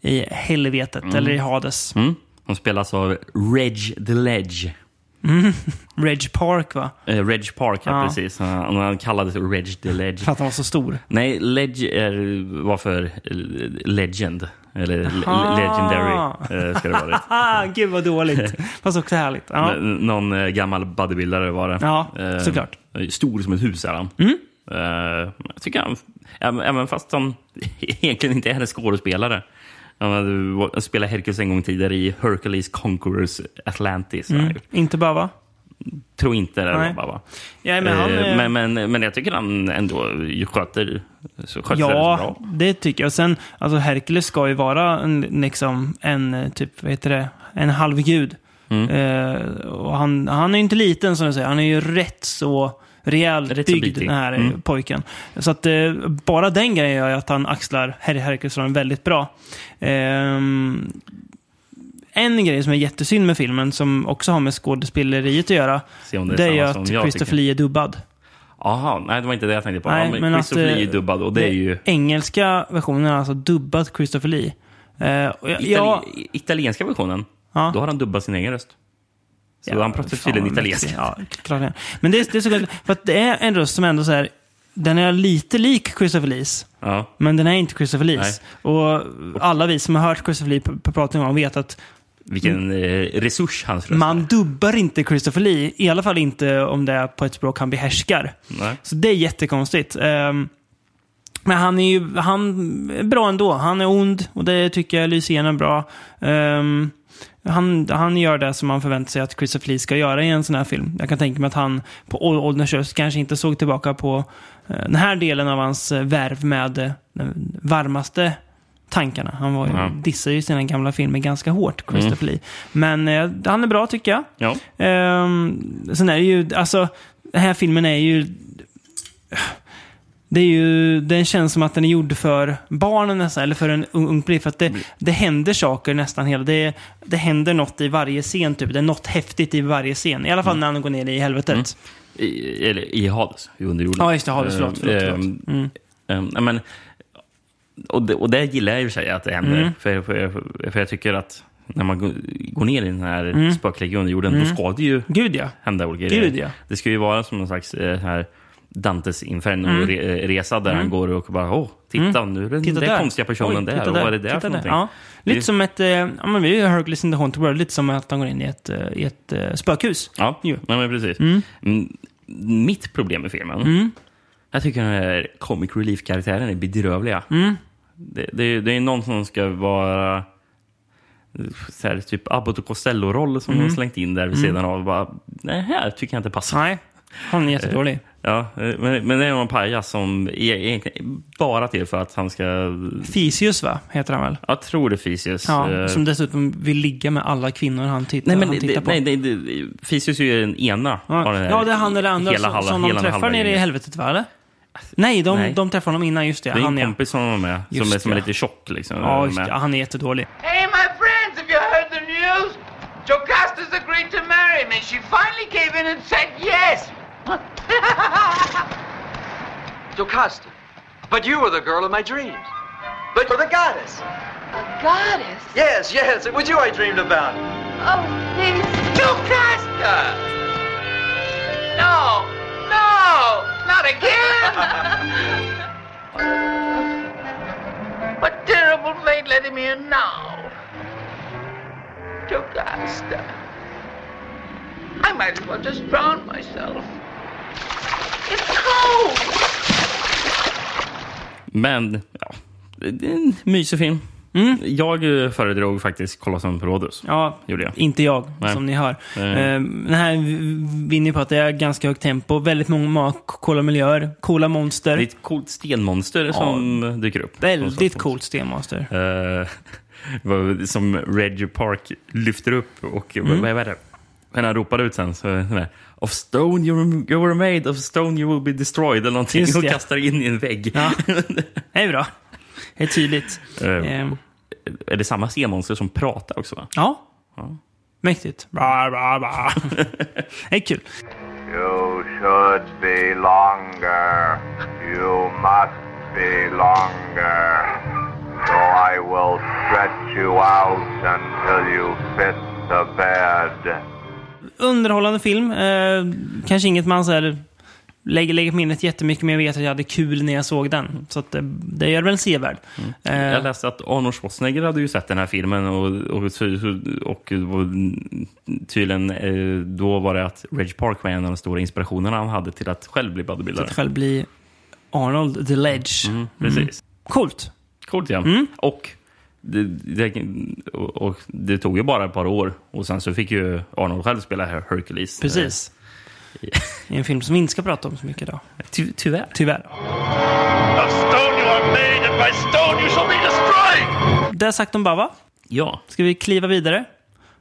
i helvetet, eller i Hades. Mm. Hon spelas av Reg the Ledge. Reg Park va? Eh, Reg Park, ja, Ja. precis. Han, han kallades Reg the Ledge. För att han var så stor. Nej, Ledge är, var för eh, Legend. Eller le- Aha. Legendary eh, ska det vara. Gud vad dåligt. Fast också härligt. Ja. N- Någon eh, gammal bodybuildare var det. Ja, Eh, såklart. Stor som ett hus är han. Mm. Eh, jag tycker han, även, fast han egentligen inte är skådespelare. Han hade spelat Hercules en gång tidigare i Hercules Conquerors Atlantis. Mm. Inte bara va? Tror inte det Nej. bara. Ja, men han, Eh, eh, men, men, men jag tycker han ändå sköter, så sköter det Ja, bra. det tycker jag. Sen, alltså Hercules ska ju vara en, liksom, en eh, typ, vad heter det, en halvgud. Mm. Eh, och han, han är ju inte liten som du säger, han är ju rätt så rejält Rätt byggd, den här eh, Mm. pojken. Så att eh, bara den grejen gör ju att han axlar Her Hercules-rollen väldigt bra. Ehm, en grej som är jättesynd med filmen, som också har med skådespeleriet att göra, Se om det är det är ju att Christopher. Lee är dubbad. Jaha, nej det var inte det jag tänkte på. Nej, ja, men men att, Christopher Lee är eh, dubbad och det är ju... Engelska versionen har alltså dubbat Christopher Lee. Eh, jag, Itali jag, Italienska versionen, Ja. då har han dubbat sin egen röst. Så Ja, han pratar tydligen italienska. Ja, klart det är. Men det, är- det är så gott, för att det är en röst som ändå så här, den är lite lik Christopher Lees. Ja. Men den är inte Christopher Lees. Och alla vi som har hört Christopher Lee pr- pr- prata någon gång vet att vilken eh, resurs hans röst Man dubbar inte Christopher Lee, i alla fall inte om det är på ett språk han behärskar. Nej. Så det är jättekonstigt. Ehm, men han är ju han är bra ändå. Han är ond och det tycker jag lyser igenom bra. Ehm, han, han gör det som man förväntar sig att Christopher Lee ska göra i en sån här film. Jag kan tänka mig att han på ålderns höst kanske inte såg tillbaka på eh, den här delen av hans eh, värv med eh, den varmaste tankarna. Han var, Ja. dissade ju sina gamla filmer ganska hårt, Christopher Lee. Men eh, han är bra tycker jag. Ja. Ehm, sen är det ju, alltså, den här filmen är ju... Det är ju, den känns som att den är gjord för barnen nästan, eller för en ung, publik. För att det, det händer saker nästan hela... Det, det händer något i varje scen, typ. Det är något häftigt i varje scen. I alla fall när han går ner i helvetet. I, eller i Hades, i underjorden. Ja, just det. Hades. Förlåt. förlåt, förlåt. Ehm, Mm. ehm, ja, men, och, det, och det gillar jag i och för sig att det händer. Mm. För, för, för jag tycker att när man går- ner i den här Mm. spökliga underjorden, då ska det ju Gud ja. hända olika Gud, grejer. ja. Det ska ju vara som någon slags eh, här Dantes Mm. Inferno-resa där han går och bara åh, titta nu är det Titta den där där. konstiga personen Oj, där. Och vad är det där för någonting? Ja. Lite Det- som ett... Eh, ja, men vi är ju Hercules in the Haunted World. Lite som att han går in i ett, eh, i ett eh, spökhus. Ja, Jo. nej, men precis. Mm. Mitt problem med filmen, jag tycker den här comic relief-karaktären är bedrövliga. Det, det, det är någon som ska vara så här, typ Abbott och Costello-roll som de slängt in där vid sidan av. Bara, nej, här tycker jag inte passar. Nej, han är jättedålig. Ja, eh, men, men det är någon pajas som är egentligen bara till för att han ska... Fisius va, heter han väl? Jag tror det är Fisius. Ja, Eh, som dessutom vill ligga med alla kvinnor han tittar, Nej, men han tittar på. nej, det, Fisius är ju den ena. ja. av den här ja, det är han eller andra hela som, som de träffar halva nere i helvetet va, eller? Nej, de, Nej. de träffar honom innan, just det. Det är han en kompis som är med, som är, som är lite tjock. Liksom, ja, just det. Han är jättedålig. Hey, my friends, have you Jocasta. But you were the girl of my dreams. But you're the goddess. A goddess? Yes, yes, it was you I dreamed about. Oh, please. Jocasta! No, no, not again. what terrible fate let him in now? Jocasta. I might as well just drown myself. It's cold. Men, ja, det är en mysig film. Jag eh, föredrog faktiskt Colosseum Rhodos. Ja, Gjorde jag. inte jag, Nej. som ni hör. Eh, Den här vinner på att det är ganska högt tempo, väldigt många coola miljöer, coola monster. Det är ett coolt stenmonster som dyker upp. Väldigt coolt stenmonster. Eh, som Reggie Park lyfter upp och Mm. vad är det? När han ropar ut sen så Of stone you were, you were made, of stone you will be destroyed eller någonting Just och det. kastar in i en vägg. Ja. Det är bra. Det är tydligt. Eh, Ehm, Är det samma stenmonster som pratar också? Va? ja. Mäktigt. Bra, bra, bra. Det är kul. You should be longer. You must be longer. So I will stretch you out until you fit the bed. Underhållande film. Eh, kanske inget man så här, lägger, lägger på minnet jättemycket, men jag vet att jag hade kul när jag såg den. Så att, eh, det gör väl sevärd. Eh, Jag läste att Arnold Schwarzenegger hade ju sett den här filmen och, och, och, och, tydligen eh, då var det att Reg Park var en av de stora inspirationerna han hade till att själv bli bodybuildare. att själv bli Arnold the Ledge. Mm, precis. Coolt. Coolt ja. Och det, det, och, det tog ju bara ett par år och sen så fick ju Arnold själv spela Her- Hercules. Precis. I en film som vi inte ska prata om så mycket idag. Eh, Ty, tyvärr. Tyvärr. Of stone you are made, and by stone you shall be destroyed! Det sagt om Bava. Ja. Ska vi kliva vidare?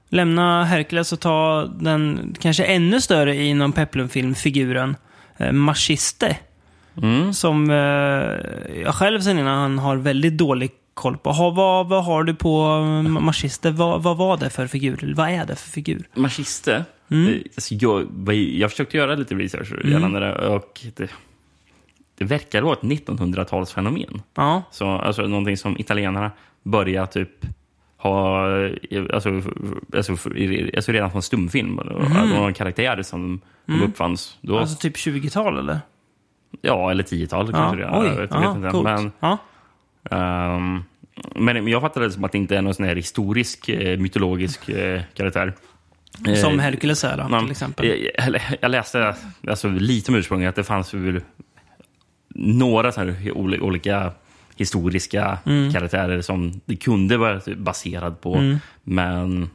Lämna Hercules och ta den kanske ännu större inom Peplum-film-figuren eh, Machiste. Som eh, jag själv sen innan han har väldigt dålig koll på. Ha, vad, vad har du på eh, Machiste? Vad, vad var det för figur? Vad är det för figur? Machiste. Mm. Eh, Alltså jag, jag försökte göra lite research gällande det och det, det verkar vara ett 1900-talsfenomen. Ja, Så, alltså någonting som italienarna börjar typ ha, eh, alltså, alltså, alltså redan från stumfilm. Mm. Var en karaktär som de uppfanns då. alltså typ 20-tal eller? ja, eller 10-tal Ja, kanske det oj. Jag vet, ja, vet inte. coolt. Men ja. Ehm, men jag fattar det som att det inte är någon sån här historisk, eh, mytologisk eh, karaktär. Som Eh, Hercules är då, till exempel. Jag, jag läste alltså, lite om ursprunget att det fanns väl några så olika historiska Mm. karaktärer som det kunde vara baserad på. Mm. Men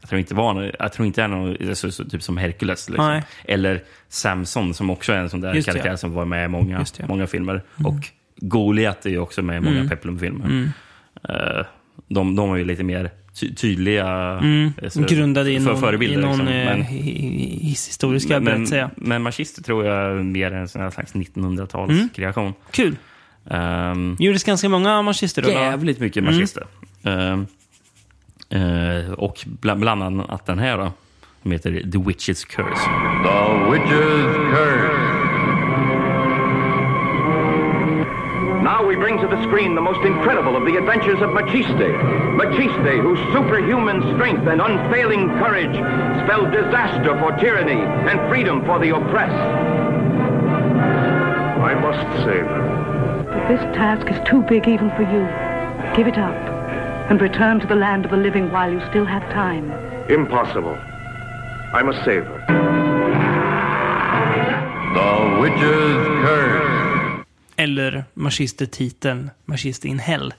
jag tror inte var jag tror inte är någon så, så, typ som Hercules. Liksom. Eller Samson som också är en sån där Just det, karaktär ja. som var med i många, det, många filmer. Och Goliat är ju också med i många Mm. Peplum-filmer. Mm. Eh, de, de var ju lite mer ty tydliga Mm. eh, så- Grundade i för- någon, förebilder, i någon liksom. eh, Men- hi- hi- historiska men, berättelse. men, Machister tror jag är mer en sån här slags 1900-tals Mm. Kul. Um, Gjordes ganska många då? jävligt mycket Mm. machister. Ehm, eh, och bland, bland annat den här då, som heter The Witch's Curse. The Witch's Curse. Now bring to the screen the most incredible of the adventures of Machiste. Machiste, whose superhuman strength and unfailing courage spell disaster for tyranny and freedom for the oppressed. I must save her. But this task is too big even for you. Give it up and return to the land of the living while you still have time. Impossible. I must save her. The Witch's Curse. Eller marschister-titeln Marschister in Hell.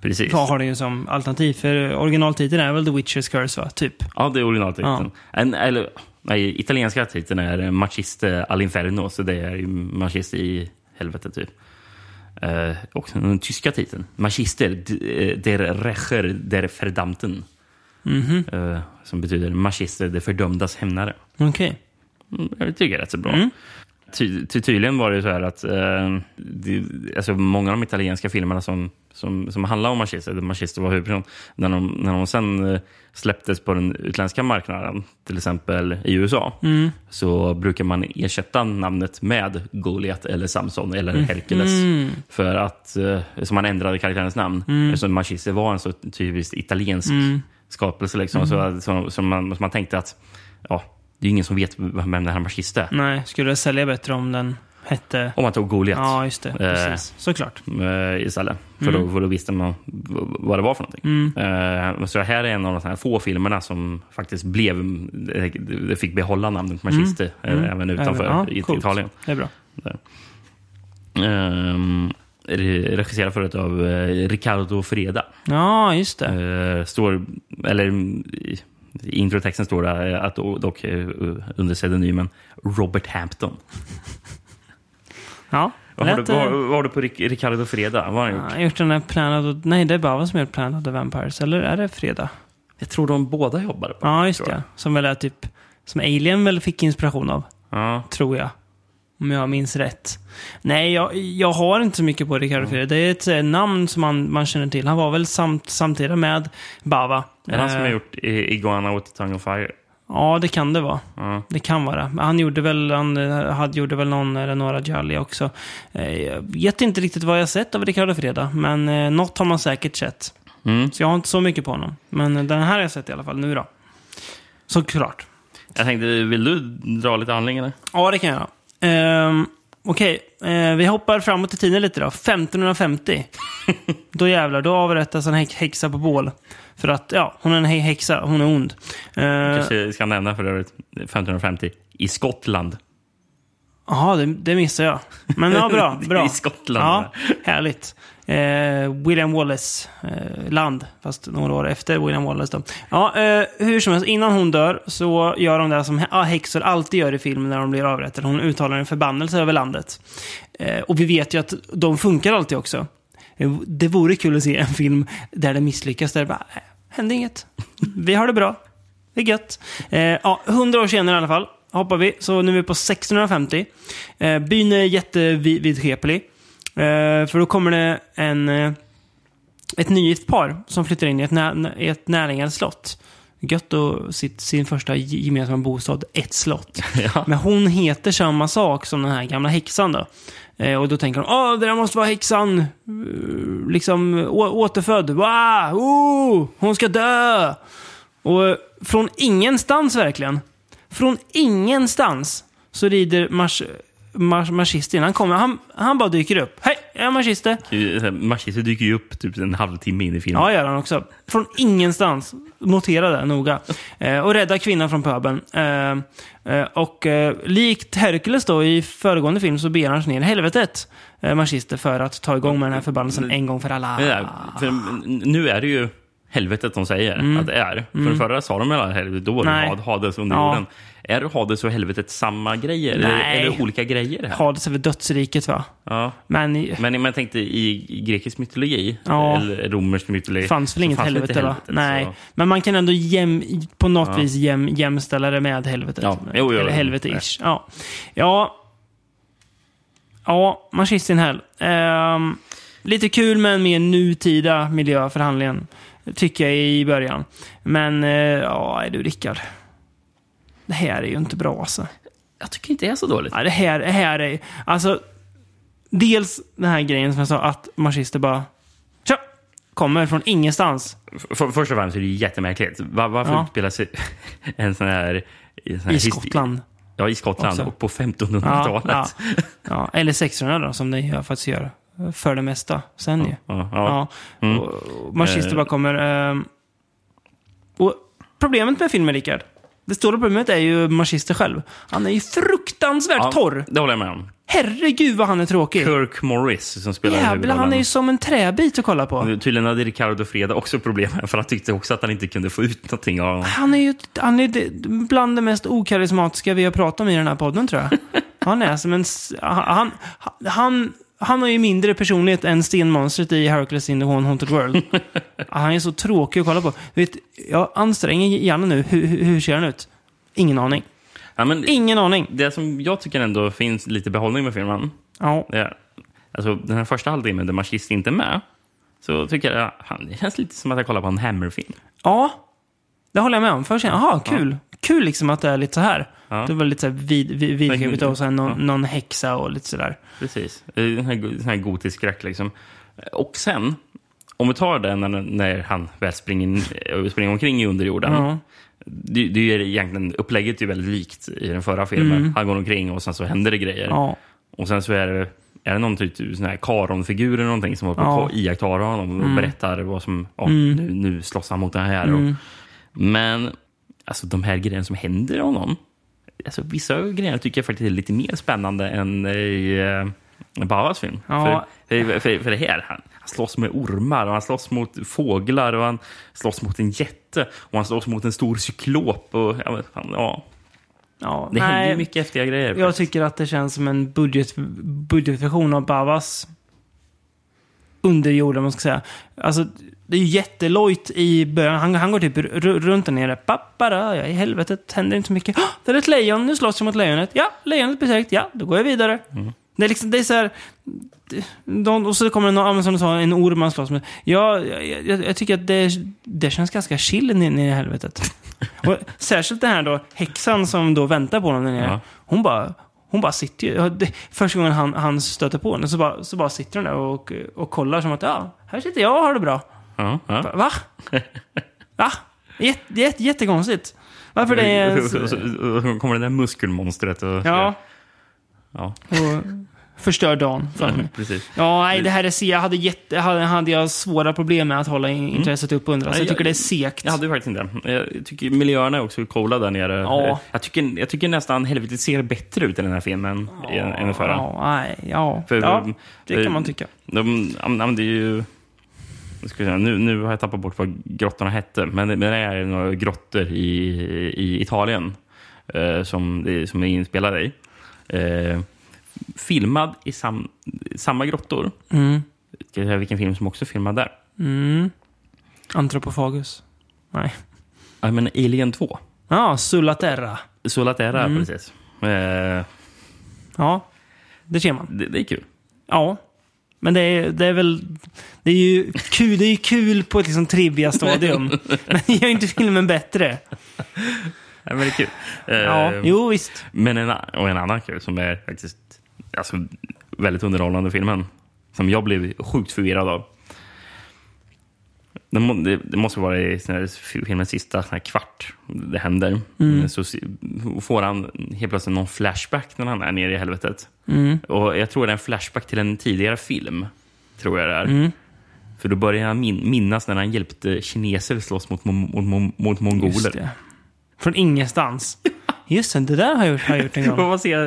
Precis. Vad har den ju som alternativ? För originaltiteln är väl The Witcher's Curse, va? Typ. Ja, det är originaltiteln. En, eller, nej, italienska titeln är Machiste all'inferno, så det är ju Machiste i helvete, typ. Eh, och den tyska titeln, Machister eh, der Rächer der Verdammten. Mhm. Eh, som betyder Machister, det fördömdas hämnare. Okej. Mm, Jag tycker det är rätt så bra. Mm. Ty, ty, tydligen var det så här att eh, det, alltså många av de italienska filmerna som, som, som handlar om Machister, där Machister var huvudperson, när de, när de sen eh, släpptes på den utländska marknaden, till exempel i USA, Mm. så brukar man ersätta namnet med Goliat eller Samson eller Mm. Hercules. Mm. För att, eh, så man ändrade karaktärens namn. Mm. Eftersom Machister var en så typiskt italiensk Mm. skapelse. Liksom, Mm. så, så, så, man, så man tänkte att ja, det är ingen som vet vem den här Machister är. Nej, skulle det sälja bättre om den hette... Om man tog Goliat. Ja, just det. Precis. Såklart. Eh, istället. För, Mm. då, för då visste man vad det var för någonting. Mm. Eh, så det här är en av de här få filmerna som faktiskt blev... Det, fick behålla namnet Machister Mm. eh, Mm. även utanför Även- ja, i coolt. Italien. Det är bra. Re- regisserad förut av eh, Riccardo Freda. Ja, just det. Eh, står, eller i introtexten står det att do- dock eh, under pseudonymen Robert Hampton. Ja. Vad har, du, vad, eh, vad har du på Ric- Riccardo Freda? Vad har han Han gjort? har gjort den där Planet of... Nej, det är Bava som gjort Planet of the Vampires. Eller är det Fredag? Jag tror de båda jobbar på Ja, just det. Som väl är typ... Som Alien väl fick inspiration av. Ja. Tror jag. Om jag minns rätt. Nej, jag, jag har inte så mycket på Ricardo Freire. Det är ett eh, namn som man, man känner till. Han var väl samt, samtida med Bava. Är det han som Eh, har gjort I- Iguana with the Tongue of Fire? Ja, det kan det vara. Ja. Det kan vara. Men Han gjorde väl, han eh, hade, gjorde väl någon eller några Jolly också. Eh, Jag vet inte riktigt vad jag har sett av Ricardo Freda, men eh, något har man säkert sett. Mm. Så jag har inte så mycket på honom. Men eh, den här har jag sett i alla fall nu då. Såklart. Jag tänkte, vill du dra lite handling eller? Ja, det kan jag. Ehm, Okej, eh, vi hoppar framåt i tiden lite då. 1550. då jävlar, då avrättas en häx- häxa på bål. För att, ja, hon är en hä- häxa, hon är ond. Eh, Kanske ska nämna för övrigt 1550 i Skottland. Jaha, det, det missade jag. Men ja, bra. bra. I Skottland. Ja, härligt. Eh, William Wallace eh, land, fast några år efter William Wallace då. Ja, eh, hur som helst, innan hon dör så gör de det som häxor ah, alltid gör i film när de blir avrättade. Hon uttalar en förbannelse över landet. Eh, och vi vet ju att de funkar alltid också. Eh, det vore kul att se en film där det misslyckas, där det bara, äh, hände inget. Vi har det bra. Det är gött. Eh, ja, 100 år senare i alla fall hoppar vi. Så nu är vi på 1650. Eh, byn är jättevidskeplig. Eh, för då kommer det en, eh, ett nygift par som flyttar in i ett, nä, ett närliggande slott. Gött att sitt, sin första ge- gemensamma bostad, ett slott. Ja. Men hon heter samma sak som den här gamla häxan då. Eh, och då tänker de, åh, det där måste vara häxan. Liksom återfödd. Wow! Oh, hon ska dö! Och från ingenstans verkligen. Från ingenstans så rider Mars, mar- marxist in. Han kommer, han, han bara dyker upp. Hej, jag är marxiste. Marxisten dyker ju upp typ en halvtimme in i filmen. Ja, gör han också. Från ingenstans. Notera det noga. Eh, och räddar kvinnan från pöbeln. Eh, eh, och eh, likt Hercules då i föregående film så ber han sig ner i helvetet, eh, marxister, för att ta igång med den här förbannelsen en gång för alla. Är- för nu är det ju helvetet de säger Mm. att det är. För Mm. förra sa de hela helvetet, då var det had, Hades under Ja. Är Hades och helvetet samma grejer? Eller Nej. är det olika grejer? Här? Hades är väl dödsriket va? Ja. Men Men men jag tänkte i grekisk mytologi, Ja. eller romersk mytologi, fanns väl inget fanns helvete, inte va? Nej. så- Men man kan ändå jäm, på något Ja. vis jäm, jämställa det med helvetet. Ja. Jo, jo, Eller helvete-ish. Ja. ja. Ja, Marxist in Hell. Ehm, lite kul med en mer nutida miljö för handlingen. Tycker jag i början. Men, eh, ja, är du Rickard. Det här är ju inte bra alltså. Jag tycker inte det är så dåligt. Ja, det här, det här är alltså Dels den här grejen som jag sa, att marxister bara Tja! Kommer från ingenstans. För, först och främst är det jättemärkligt. Var, varför Ja. utspelar sig en sån här... en sån här I Skottland. Ja, i Skottland Också. och på 1500-talet. Ja, ja. ja, eller 600 då, som det gör faktiskt gör. För det mesta. Sen ju. Ja, ja. Ja. Mm. Eh. bara kommer... ehm, och problemet med filmen, Rickard. Det stora problemet är ju marxister själv. Han är ju fruktansvärt Ja, torr. Det håller jag med om. Herregud vad han är tråkig. Kirk Morris som spelar Jävlar, han är ju som en träbit att kolla på. Tydligen hade Ricardo Freda också problem med för han tyckte också att han inte kunde få ut någonting av honom. Han är ju han är bland det mest okarismatiska vi har pratat om i den här podden, tror jag. Han är som en... Han, han, han har ju mindre personlighet än stenmonstret i Hercules in the One Haunted World. Han är så tråkig att kolla på. Vet, jag anstränger hjärnan nu. Hur, hur, hur ser han ut? Ingen aning. Ja, men Ingen aning. det som jag tycker ändå finns lite behållning med filmen, Ja. är, alltså den här första halvtimmen där Marxist inte är med, så tycker jag han, det känns lite som att jag kollar på en Hammer-film. Ja, det håller jag med om. Först jag, jaha, kul. Kul liksom att det är lite så här. Ja. Det var lite så här vid, vid, vidskrivet och sen någon, Ja. någon häxa och lite sådär. Precis. Den här, den här gotisk skräck liksom. Och sen, om vi tar den när, när han väl springer, in- eh, springer omkring i underjorden. Ja. Det, det är egentligen, upplägget är ju väldigt likt i den förra filmen. Mm. Han går omkring och sen så händer det grejer. Ja. Och sen så är det, är det någon typ sån här Karon-figur eller någonting som håller på Ja. att iaktta honom och Mm. berättar vad som, ja, Mm. nu, nu slåss han mot det här. Mm. Och, men alltså de här grejerna som händer honom, alltså, vissa grejer tycker jag faktiskt är lite mer spännande än i eh, Bavas film. Ja. För, för, för, för det här, han, han slåss med ormar och han slåss mot fåglar och han slåss mot en jätte och han slåss mot en stor cyklop. Och, ja, ja. Ja, Det händer ju nej. mycket häftiga grejer. Jag tycker att det känns som en budget, budgetversion av Bavas underjord, om man ska säga. Alltså, det är ju jättelojt i början. Han, han går typ runt där nere. Pappara, ja, i helvetet, händer inte så mycket. Oh, det är ett lejon, nu slåss jag mot lejonet. Ja, lejonet besökt. Ja, då går jag vidare. Det är liksom, det är så här... De, och så kommer det någon, som du sa, en orm man slåss med. Ja, jag, jag, jag tycker att det, det känns ganska chill nere i helvetet. Och särskilt det här då, häxan som då väntar på honom där nere. Ja. Hon bara... Hon bara sitter ju... Första gången han, han stöter på henne så bara, så bara sitter hon där och, och kollar som att ja, här sitter jag och har det bra. Ja, ja. Va? Va? Jätte, jätte, jättekonstigt. Varför det är... Så- kommer det där muskelmonstret och... Ja, ja. och förstör dagen för mig. Precis. Ja, nej, det här är se. Jag hade, jätte, hade, hade jag svåra problem med att hålla in- intresset upp under. Så jag tycker det är segt. Jag hade faktiskt inte. Jag tycker miljöerna är också coola där nere. Ja. Jag, tycker, jag tycker nästan helvetet ser bättre ut i den här filmen än, än den förra. Ja, nej, ja. För- ja, det kan man tycka. De, ja, men det är ju... jag Ska säga, nu, nu har jag tappat bort vad grottorna hette, men det, men det är några grottor i, i Italien eh, som, det, som är inspelade i. Eh, filmad i sam, samma grottor. Mm. Ska jag säga vilken film som också är filmad där? Mm. Antropofagus. Nej. Ja, men Alien 2. Ja, Sulla Terra. Solaterra, Mm. precis. Eh, Ja, det ser man. det, det är kul. Ja. Men det är, det är väl... Det är ju kul, det är ju kul på ett liksom trivia-stadium. men det gör inte filmen bättre. Ja, men det är kul. Eh, Ja, jo visst. Men en, och en annan kul som är faktiskt alltså, väldigt underhållande filmen. Som jag blev sjukt förvirrad av. Det, må, det, det måste vara i filmens sista kvart det händer. Mm. Så får han helt plötsligt någon flashback när han är nere i helvetet. Mm. Och jag tror det är en flashback till en tidigare film. Tror jag det är. Mm. För då börjar han min, minnas när han hjälpte kineser slåss mot, mot, mot, mot mongoler. Från ingenstans. Just det, det där har jag har jag gjort en gång. man ser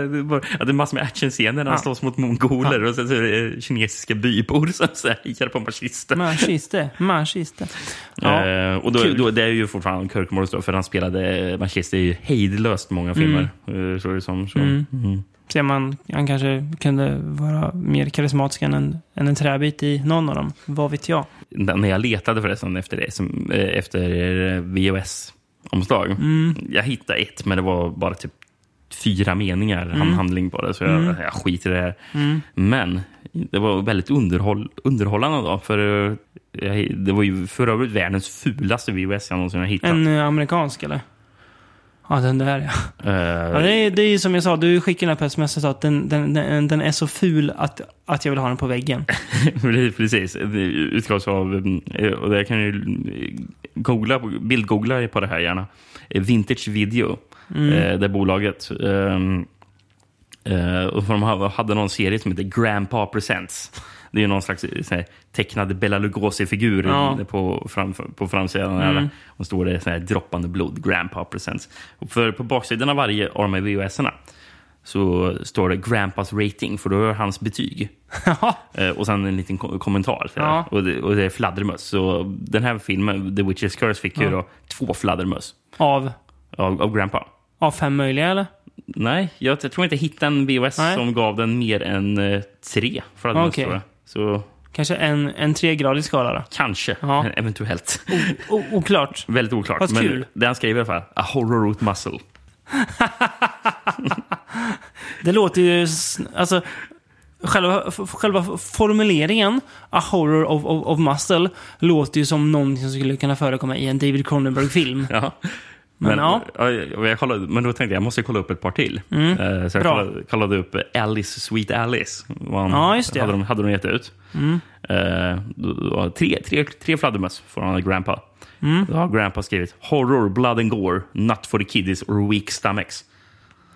att det är massor med actionscener när han Ja. slåss mot mongoler och sen så är det kinesiska bybor som så här på marxister. Machiste, machiste. Ja, Eh, och då, kul. då, det är ju fortfarande Kirk Morris för han spelade marxister i hejdlöst många filmer. Mm. Så det som, så. Mm. Mm. Ser man, han kanske kunde vara mer karismatisk än en, än en träbit i någon av dem. Vad vet jag? När jag letade förresten efter det, som, eh, efter VHS-omslag. Mm. Jag hittade ett, men det var bara typ fyra meningar Mm. handling på det. Så jag, Mm. jag skiter i det här. Mm. Men det var väldigt underhåll, underhållande då. För eh, jag, det var ju för övrigt världens fulaste VHS jag någonsin har hittat. En eh, amerikansk eller? Ja, den där ja. Eh, ja det, är, det är ju som jag sa, du skickade den här på sms och sa att den, den, den, den är så ful att, att jag vill ha den på väggen. Precis. Utgavs av, eh, och det kan ju googla, på- bildgoogla på det här gärna. Eh, Vintage Video, Mm. eh, det bolaget. ehm, eh, och de hade någon serie som heter Grandpa Presents. Det är ju någon slags eh, så här, tecknad Bela Lugosi-figur Ja. på, fram, på framsidan. Mm. Mm. Och står det så här, droppande blod, Grandpa Presents. Och för på baksidan av varje av de här VHS-erna så står det Grandpas rating, för då är hans betyg. Eh, och sen en liten ko- kommentar. Ja. Och, det, och det är fladdermöss. Så den här filmen, The Witch's Curse, fick ju Ja. då två fladdermöss Av, av, av Grandpa. av fem möjliga eller? Nej, jag, jag tror inte jag hittade en VHS Nej. som gav den mer än eh, tre fladdermöss. Okej. Så Kanske en, en tregradig skala då? kanske, Ja. eventuellt. O, oklart. Väldigt oklart. Fast men kul. det han skriver i alla fall, a horror root muscle. Det låter ju... Alltså, själva, själva formuleringen, A horror of, of, of muscle, låter ju som någonting som skulle kunna förekomma i en David Cronenberg-film. Ja. Men, ja. och jag kollade, men då tänkte jag jag måste kolla upp ett par till. Mm. Eh, Så jag kollade, kollade upp Alice, Sweet Alice. Vad han- Ja, just det. Hade de, hade de gett ut. Mm. Då- tre, tre, tre fladdermöss av Grandpa. Mm. Då har Grandpa skrivit Horror, blood and gore, not for the kiddies or weak stomachs.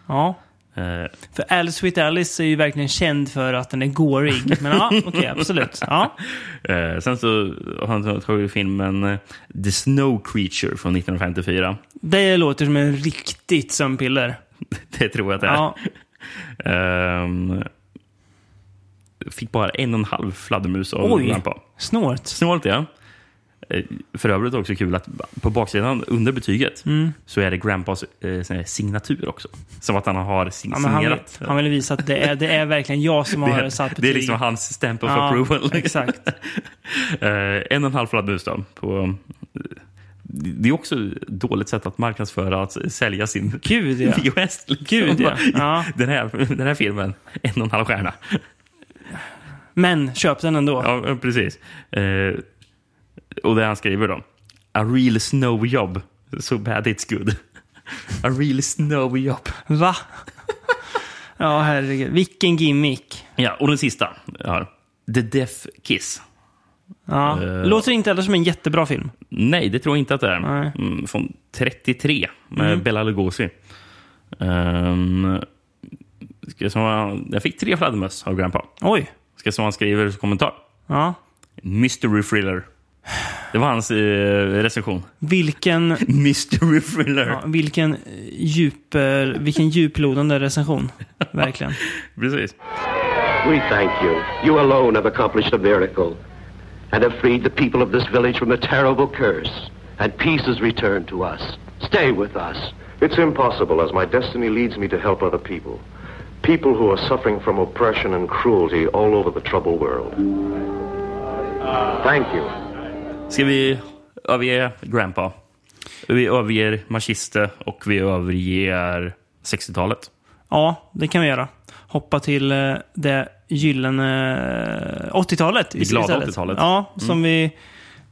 Ja. Eh, För Alice Sweet Alice är ju verkligen känd för att den är gorig. Men ja, okej, absolut. Ja. eh, sen så har han tagit filmen eh, The Snow Creature från 1954. Det låter som en riktigt sömnpiller. Det tror jag att det är. Ja. Ehm, fick bara en och en halv fladdermus av Oj. Grandpa. Snålt. Snålt, ja. Eh, För övrigt också kul att på baksidan under betyget Mm. så är det Grandpas eh, signatur också. Som att han har sig- Ja, han, vill, signerat. han vill visa att det är, det är verkligen jag som har det, satt betyg. det är liksom hans stamp of Ja, approval. exakt. Eh, en och en halv fladdermus då. På, det är också ett dåligt sätt att marknadsföra, att sälja sin Gud, ja. VHS. liksom. Gud, ja. Ja. Den, här, den här filmen, en och en halv stjärna. Men köp den ändå. Ja, precis. Eh, och det han skriver då. A real snow job. So bad it's good. A real snow job. Va? ja, herregud. Vilken gimmick. Ja, och den sista. Har. The Death Kiss. Ja. Eh. Låter inte heller som en jättebra film. Nej, det tror jag inte att det är. Nej. Mm, från 33 med Mm. Bela Lugosi. Um, ska jag, så, jag fick tre fladdermöss av Grandpa. Oj. Ska så han skriver i kommentar. Ja. Mystery thriller. Det var hans eh, recension. Vilken, Mystery thriller. ja, vilken, eh, djup, vilken djuplodande recension. Verkligen. Precis. We thank you. You alone have accomplished a miracle and have freed the people of this village from a terrible curse. And peace has returned to us. Stay with us. It's impossible, as my destiny leads me to help other people. People who are suffering from oppression and cruelty all over the troubled world. Thank you. Ska vi överge Grandpa? Vi överger Machiste och vi överger 60-talet. Ja, det kan vi göra. Hoppa till eh, det gyllene eh, 80-talet. Det glada istället. 80-talet. Ja, som Mm. vi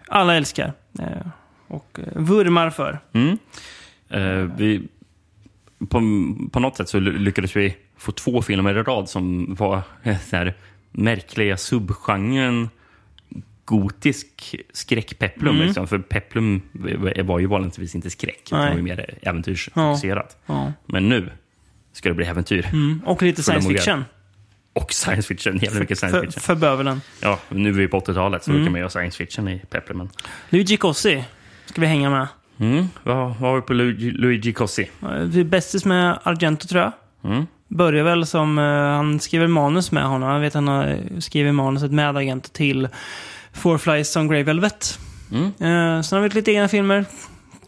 alla älskar. eh, Och eh, vurmar för. Mm. Eh, vi, på, på något sätt så ly- lyckades vi få två filmer i rad som var eh, så här, märkliga subgenren gotisk skräckpeplum. Mm. Liksom. För peplum var ju vanligtvis inte skräck. Det var Nej. ju mer äventyrsfokuserat. Ja. Men nu ska det bli äventyr. Mm. Och lite science fiction. Och science fiction. Jävla mycket science För, fiction. för bövelen. Ja, nu är vi på 80-talet så Mm. då kan man göra science fiction i peplumen. Luigi Cossi ska vi hänga med. Mm. Vad, vad har vi på Luigi, Luigi Cossi? Vi är bästis med Argento tror jag. Mm. Börjar väl som, eh, han skriver manus med honom. Jag vet han har skrivit manuset med Argento till Four Flies on Grey Velvet. Mm. Eh, sen har vi lite egna filmer.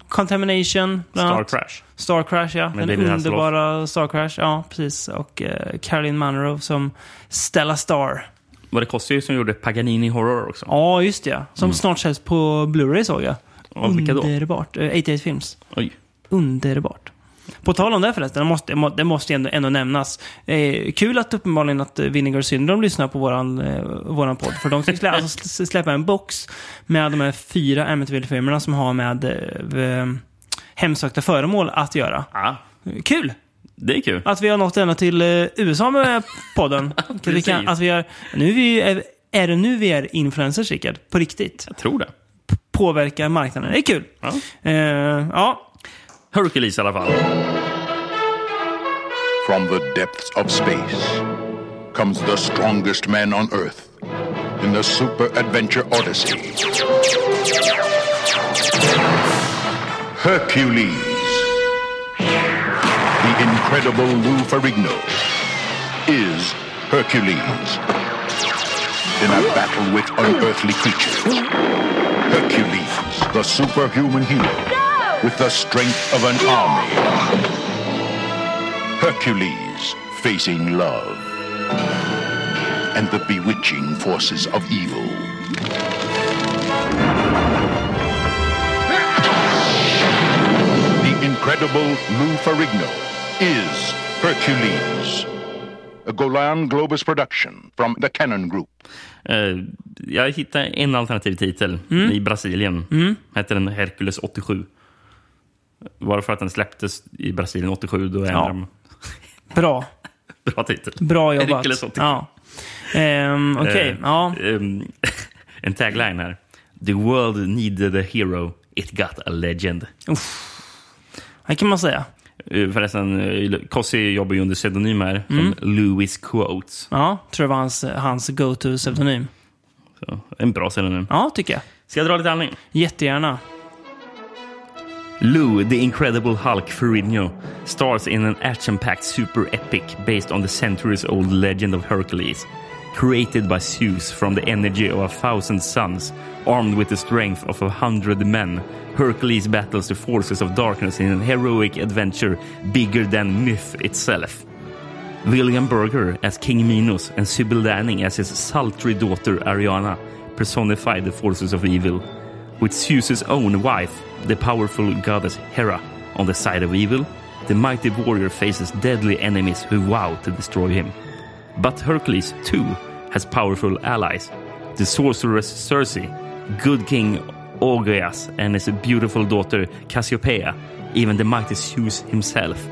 Contamination, bland Star annat. Crash. Star Crash, ja. Med Den David underbara Star Crash. Ja, precis. Och eh, Caroline Munro som Stella Star. Var det Cossi som gjorde Paganini Horror också? Ja, just det. Som Mm. snart säljs på Blu-ray såg jag. Ja, vilka då? Underbart. Eh, 88 Films. Oj. Underbart. På tal om det förresten, det måste, det måste ändå, ändå nämnas. Eh, kul att uppenbarligen att eh, Vinegar Syndrome lyssnar på våran, eh, våran podd. För de ska slä, alltså, sl- slläppa en box med de här fyra Amityville-filmerna som har med eh, hemsökta föremål att göra. Ja. Kul! Det är kul. Att vi har nått ända till eh, USA med podden. att vi kan, att vi är, nu är, vi, är, är det nu vi är influencers, Rickard? På riktigt? Jag tror det. Påverka marknaden. Det är kul. Ja. Eh, ja. Hercules i alla fall. From the depths of space comes the strongest man on Earth in the super adventure odyssey. Hercules. The incredible Lou Ferrigno is Hercules. In a battle with unearthly creatures. Hercules, the superhuman hero with the strength of an army. Hercules facing love and the bewitching forces of evil. The incredible Lou Ferrigno is Hercules. A Golan Globus production from the Cannon Group. Eh, jag hittade en alternativ titel Mm. i Brasilien. Mm. Hette den Hercules 87. Bara för att den släpptes i Brasilien 87, då ändrade de. Bra. Bra titel. Bra jobbat. Hercules 87. Ja. Ehm, Okej, Eh, ja. ehm, en tagline här. The world needed a hero, it got a legend. Det kan man säga. Uh, förresten, uh, Cossi jobbar ju under pseudonym här, Mm. som Louis Quotes. Ja, tror det var hans, hans go-to-pseudonym. En bra pseudonym. Ja, tycker jag. Ska jag dra lite handling? Jättegärna. Lou, the Incredible Hulk Ferrigno, stars in an action-packed super epic based on the centuries-old legend of Hercules. Created by Zeus from the energy of a thousand suns, armed with the strength of a hundred men, Hercules battles the forces of darkness in an heroic adventure bigger than myth itself. William Berger as King Minos and Sybil Danning as his sultry daughter Ariana personify the forces of evil. With Zeus's own wife, the powerful goddess Hera, on the side of evil, the mighty warrior faces deadly enemies who vow to destroy him. But Hercules, too, has powerful allies. The sorceress Circe, good king Augeas, and his beautiful daughter Cassiopeia, even the mighty Zeus himself.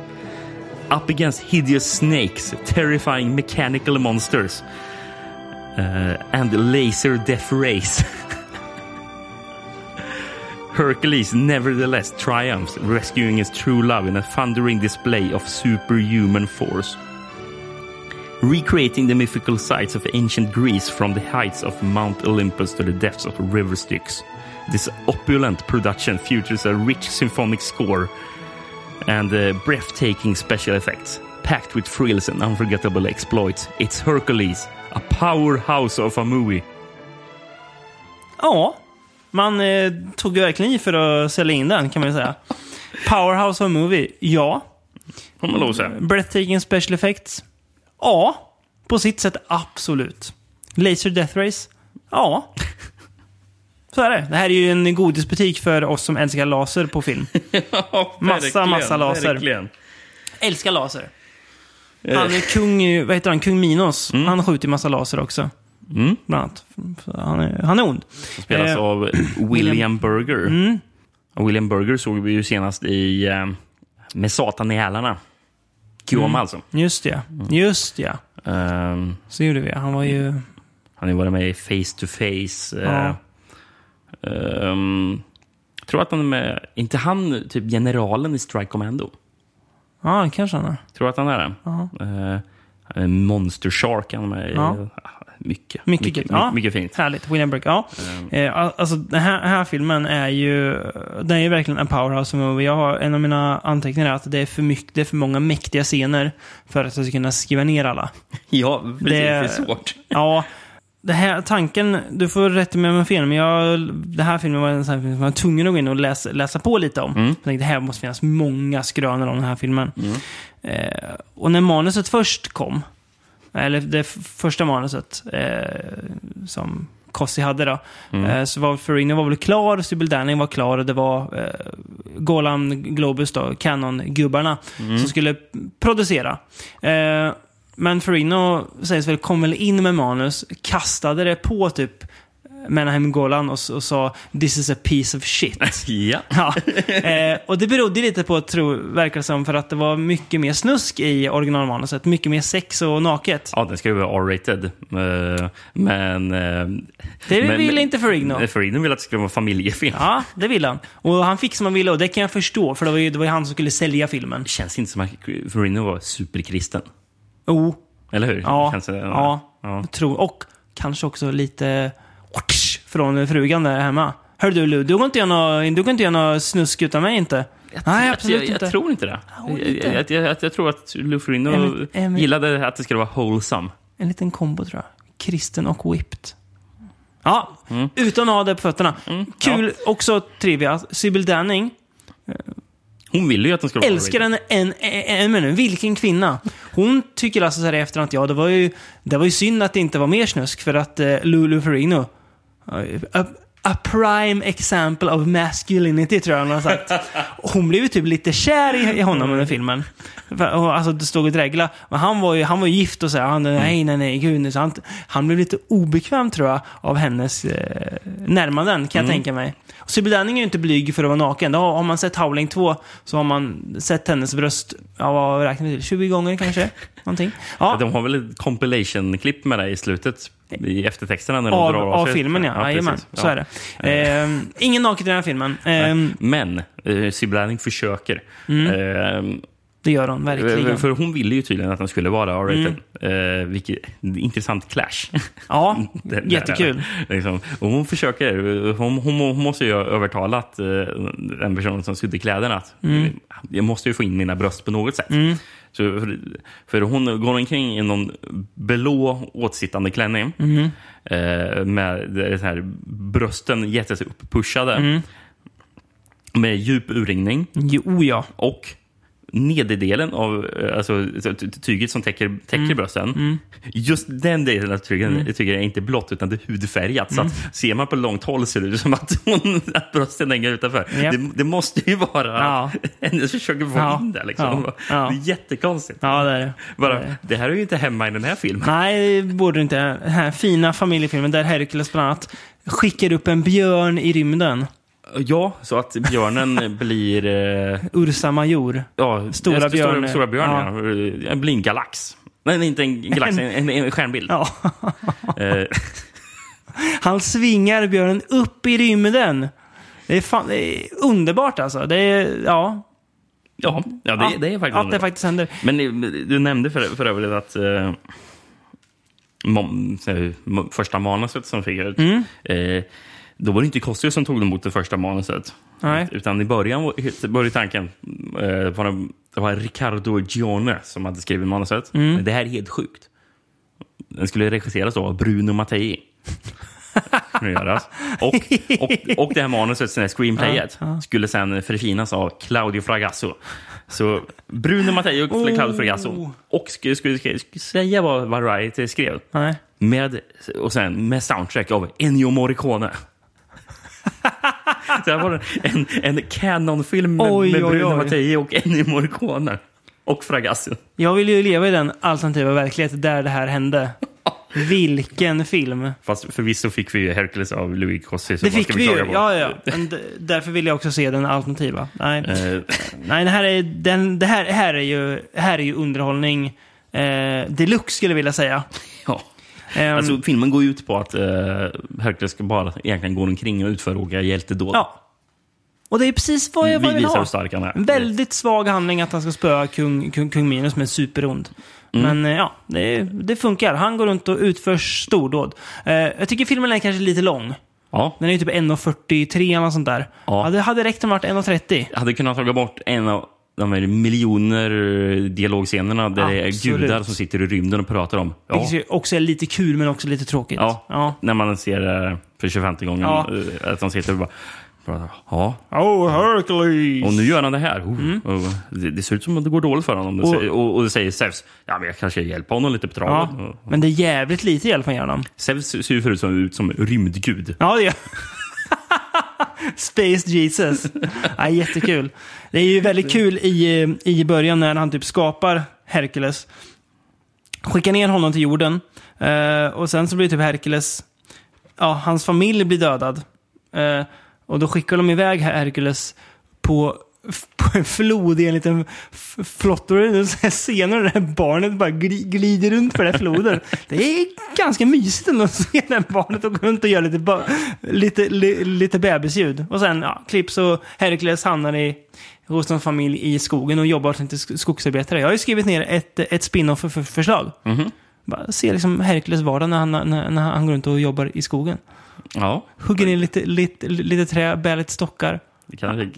Up against hideous snakes, terrifying mechanical monsters, uh, and laser death rays. Hercules nevertheless triumphs, rescuing his true love in a thundering display of superhuman force. Recreating the mythical sites of ancient Greece from the heights of Mount Olympus to the depths of river Styx, this opulent production features a rich symphonic score and uh, breathtaking special effects. Packed with thrills and unforgettable exploits, it's Hercules, a powerhouse of a movie. Ja, man eh, tog verkligen i för att sälja in den kan man ju säga. Powerhouse of movie, ja. Får man lov att säga. Breathtaking special effects, ja. På sitt sätt, absolut. Laser Death Race, ja. Så är det. Det här är ju en godisbutik för oss som älskar laser på film. massa, verkligen, massa laser. verkligen. Älskar laser. Eh. Han är kung, vad heter han, kung Minos. Han skjuter massa laser också. Mm. Bland annat. Han är, han är ond. Spelas Eh, av William Burger. Mm. William Burger såg vi ju senast i eh, Med Satan i hälarna. Kioma Mm. alltså. Just det. Just det. Ehm, Så gjorde vi. Han var ju... Han har ju varit med i Face to Face. Ja. Eh, ehm, tror att han är med... inte han typ generalen i Strike Commando? Ja, det kanske han är. Tror att han är det? Ja. Eh, han är Monster Shark han är med i. Ja. Mycket. Mycket, mycket, ja. mycket fint. Härligt. William Burke. Ja. Al- alltså, den här, den här filmen är ju den är ju verkligen en powerhouse movie. Jag har, en av mina anteckningar är att det är för, mycket, det är för många mäktiga scener för att jag ska kunna skriva ner alla. Ja, precis. Det, är svårt. Ja. Det här, tanken, du får rätta mig om jag har fel, men jag, det här filmen var en sån film som jag var tvungen att gå in och läsa, läsa på lite om. Jag tänkte, det här måste finnas många skrönor om den här filmen. Eh, och när manuset först kom, eller det första manuset eh, som Kossi hade då, eh, så var Ferrigno var väl klar, Sybil Danning var klar och det var eh, Golan Globus då, Canon-gubbarna, som skulle producera. Eh, men Ferrigno sägs väl kom väl in med manus, kastade det på typ Menahem Golan och, och sa “This is a piece of shit”. ja. Ja. Eh, och det berodde lite på, tro, verkar som, för att det var mycket mer snusk i originalmanuset. Mycket mer sex och naket. Ja, den ska ju vara R-rated. Eh, men... eh, Det men- vill inte Ferrigno. Ferrigno vill att det ska vara familjefilm. Ja, det vill han. Och han fick som han ville och det kan jag förstå, för det var ju, det var ju han som skulle sälja filmen. Det känns inte som att Ferrigno var superkristen. Oh, Eller hur? ja. Känns det, ja, ja. jag tror. Och kanske också lite från frugan där hemma. Hör du Lu, du kan inte göra något, du kan inte göra något snusk utan mig inte. Nej, absolut jag, inte. jag tror inte det. Jag, jag, jag, jag tror att Lou En- en- gillade att det skulle vara wholesome. En liten kombo tror jag. Kristen och whipped. Ja, Mm. utan att ha det på fötterna. Kul, också trivia. Sybil Danning. Hon ville ju att den skulle vara Älskar henne en, en, en minut. Vilken kvinna. Hon tycker alltså så här i efterhand att ja, det var ju, det var ju synd att det inte var mer snusk för att uh, Lulu Ferrigno a, a prime example of masculinity tror jag hon har sagt. Hon blev ju typ lite kär i, i honom under filmen. Och, Alltså det stod och dregla. Men han var ju, han var ju gift och så här, han, nej, nej, nej, gud. Så han, han blev lite obekväm tror jag av hennes eh, närmanden, kan jag tänka mig. Och Sybil Danning är ju inte blyg för att vara naken. Då har man sett Howling 2 så har man sett hennes bröst, ja vad räknar vi till? 20 gånger kanske? Någonting. Ja, De har väl ett compilation-klipp med det i slutet, i eftertexterna. När de av, drar av sig. filmen ja. Jajamän, precis. så är det. Ehm, ingen naket i den här filmen. Ehm, Men eh, Sybil Lanning försöker. Eh, det gör hon verkligen. för hon ville ju tydligen att den skulle vara R-rated. Eh, vilket intressant clash. Ja, det- jättekul. liksom. Och hon försöker. Hon, hon, hon måste ju ha övertalat eh, den personen som sydde kläderna att jag måste ju få in mina bröst på något sätt. Så, för, för hon går omkring i någon blå åtsittande klänning eh, med det här, brösten jättes upp pushade med djup urringning. Jo, ja. och nederdelen av eh, alltså, ty- ty- tyget som täcker, täcker brösten. Just den delen av tyget Mm. tycker jag är inte blått utan det är hudfärgat. Så att ser man på långt håll ser det ut som att, hon, att brösten hänger utanför. Japp. Det, det måste ju vara Ja. hennes försök att få Ja. in det. Liksom. Ja. Ja. Det är jättekonstigt. Ja, det är det. Bara, det här är ju inte hemma i den här filmen. Nej, det borde det inte. Den här fina familjefilmen där Hercules bland annat skickar upp en björn i rymden. Ja, så att björnen blir... Eh, Ursa Major. ja, Stora det- björn. Stora, björn, ja. ja. blir en galax. Nej, inte en galax, en, en, en stjärnbild. Ja. Eh, Han svingar björnen upp i rymden. Det är, fan, det är underbart alltså. Det är, ja. Ja, ja det, det är faktiskt Att det faktiskt händer. Men eh, du nämnde för, för övrigt att eh, mom, första manuset som fick ut, Mm. eh, då var det inte Kostio som tog emot det första manuset. Nej. Utan i början var- tanken, eh, var det, det var Riccardo Gione som hade skrivit manuset. Mm. Men det här är helt sjukt. Den skulle regisseras av Bruno Mattei. Göras. Och, och, och det här manuset, det här screenplayet, skulle sen förfinas av Claudio Fragasso. Så Bruno Mattei och Claudio Fragasso. Och skulle, skulle, skulle, skulle säga vad Variety skrev. Nej. Med, och sen med soundtrack av Ennio Morricone. Så här var det en, en Canon-film med, Oj, med oj, Bruno oj. Mattei och Ennio Morricone. Och Fragasso. Jag vill ju leva i den alternativa verklighet där det här hände. Vilken film. Fast förvisso fick vi ju Hercules av Louis Cossi. Det fick vi ju. på? Ja, ja. Men därför vill jag också se den alternativa. Nej, Eh, Nej det, här är, den, det här, här, är ju, här är ju underhållning eh, deluxe skulle jag vilja säga. Ehm, Alltså, filmen går ut på att uh, Hercules ska bara egentligen gå omkring och utföra olika hjältedåd. Ja. Och det är precis vad jag, vad jag Vi vill ha. En väldigt svag handling att han ska spöa kung, kung, kung Minos med superond. Men eh, ja, det, det funkar. Han går runt och utför stordåd. Eh, jag tycker filmen är kanske lite lång. Ja. Den är ju typ 1.43 eller sånt där. Ja. Det hade räckt om det varit 1.30. Jag hade kunnat ta bort en av de här miljoner dialogscenerna där det är Absolut. gudar som sitter i rymden och pratar om. Ja, Vilket också är lite kul men också lite tråkigt. ja. ja. när man ser det för 25 gången. Ja. eh, Att de sitter och bara... Ja, Oh, Hercules! och nu gör han det här. Oh, och det, det ser ut som att det går dåligt för honom. Och, Mm. Och- och, det säger Zeus, ja men jag kanske hjälper honom lite på traven. Ja, men det är jävligt lite hjälp han ger honom. Zeus ser ju förut som, ut som rymdgud. Ja, det gör Space Jesus. Ja, jättekul. Det är ju väldigt kul i, i början när han typ skapar Herkules. Skickar ner honom till jorden. Eh, och sen så blir typ Herkules, Ja, hans familj blir dödad. Eh, och då skickar de iväg Herkules på, på en flod i en liten f- flottor. Och det här barnet bara gli, glider runt på den här floden. Det är ganska mysigt ändå att se det här barnet och gå runt och göra lite, lite, li, lite bebisljud. Och sen ja, klipps och Hercules hamnar i, hos någon familj i skogen och jobbar som sk- skogsarbetare. Jag har ju skrivit ner ett, ett spin-off-förslag. Mhm. Bara se liksom Hercules vardag när han, när, när han går runt och jobbar i skogen. Ja, Hugger ner lite, lite, lite trä, bär lite stockar. det kan,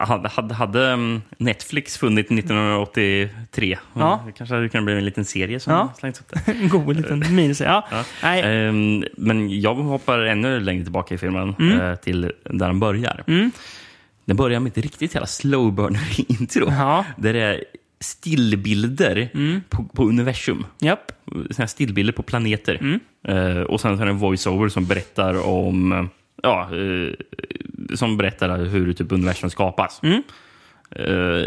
hade, hade, mm, Netflix funnit 1983, Ja. det kanske hade kunnat bli en liten serie som Ja. slängts upp där. En god liten minus. Ja. Ja. Nej. Ehm, men jag hoppar ännu längre tillbaka i filmen, Mm. eh, till där den börjar. Mm. Den börjar med ett riktigt jävla slow burner-intro. Ja. Där det är stillbilder Mm. på, på universum. Såna här stillbilder på planeter. Mm. Eh, och sen så är det en voiceover som berättar om eh, Ja, eh, som berättar hur typ universum skapas. Mm. Eh,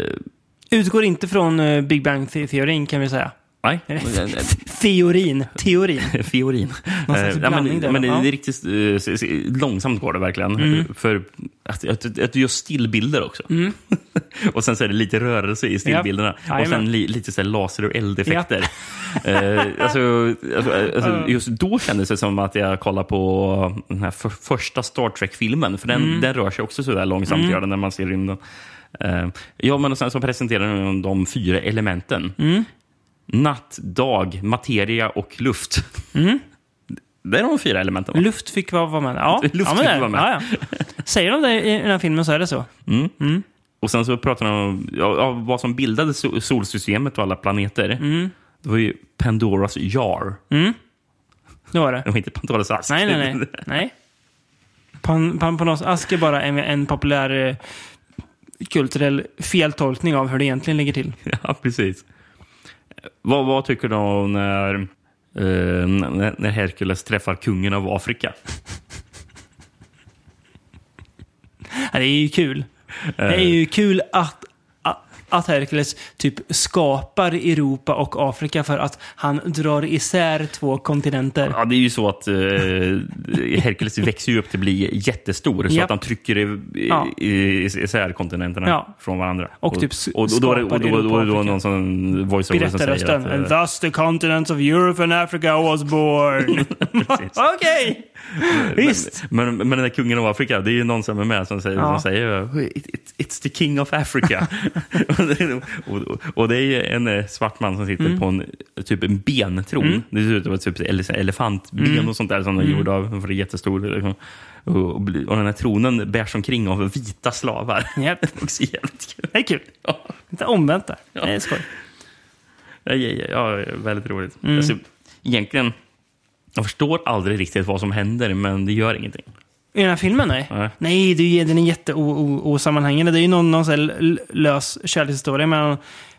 Utgår inte från eh, Big Bang The- teorin kan vi säga. Nej. Teorin. Teorin. Fiorin. Någon Eh, ja, men, där, men det, ja. det är riktigt eh, långsamt går det verkligen. Mm. För att, att, att du gör stillbilder också. Mm. och sen så är det lite rörelse i stillbilderna. Och Jajamän. sen li, lite så laser och eldeffekter. eh, alltså, alltså, alltså, just då kändes det som att jag kollade på den här för, första Star Trek-filmen. För den, Mm. den rör sig också så där långsamt, Mm. gör den när man ser rymden. Eh, ja, men och sen så presenterar de de fyra elementen. Mm. Natt, dag, materia och luft. Mm. Det är de fyra elementen. va? Luft fick vara med. Ja, Luft ja, men fick det- vara med. Ja, ja. Säger de det i den här filmen så är det så. Mm. Mm. Och sen så pratar de om ja, vad som bildade so- solsystemet och alla planeter. Mm. Det var ju Pandoras jar. Mm. Det var det. Det var inte Pandoras ask. Nej, nej, nej. nej. Pan, Pampanos ask är bara en, en populär eh, kulturell feltolkning av hur det egentligen ligger till. ja, precis. Vad, vad tycker du om när, eh, när, när Herkules träffar kungen av Afrika? Ja, det är ju kul. Det är ju kul att, att, Hercules typ skapar Europa och Afrika för att han drar isär två kontinenter. Ja, det är ju så att eh, Herkules växer ju upp till att bli jättestor. Så Japp. att han trycker i, Ja. isär kontinenterna Ja. från varandra. Och typ och, och, då och, då, då, är det och någon sån voiceover som säger att... And eh, thus the continents of Europe and Africa was born. Okej! Visst. Men, men, men den där kungen av Afrika, det är ju någon som är med som säger, Ja. som säger It, it, It's the king of Africa. och, och, det är ju en eh, svart man som sitter Mm. på en typ en bentron. Mm. Det ser ut vara typ ele- elefantben Mm. och sånt där som de Mm. gjorde av, för det är jättestor. Liksom. Och, och, och den här tronen bärs omkring av vita slavar. Japp. det är också jävligt kul. Det är kul. Lite omvänt där. Det är skoj. Ja, ja, ja, väldigt roligt. Mm. Alltså, egentligen, jag förstår aldrig riktigt vad som händer, men det gör ingenting. I den här filmen, nej. Nej. Nej, det är, ju- den är jätteosammanhängande. Det är ju någon, någon här l- lös kärlekshistoria mellan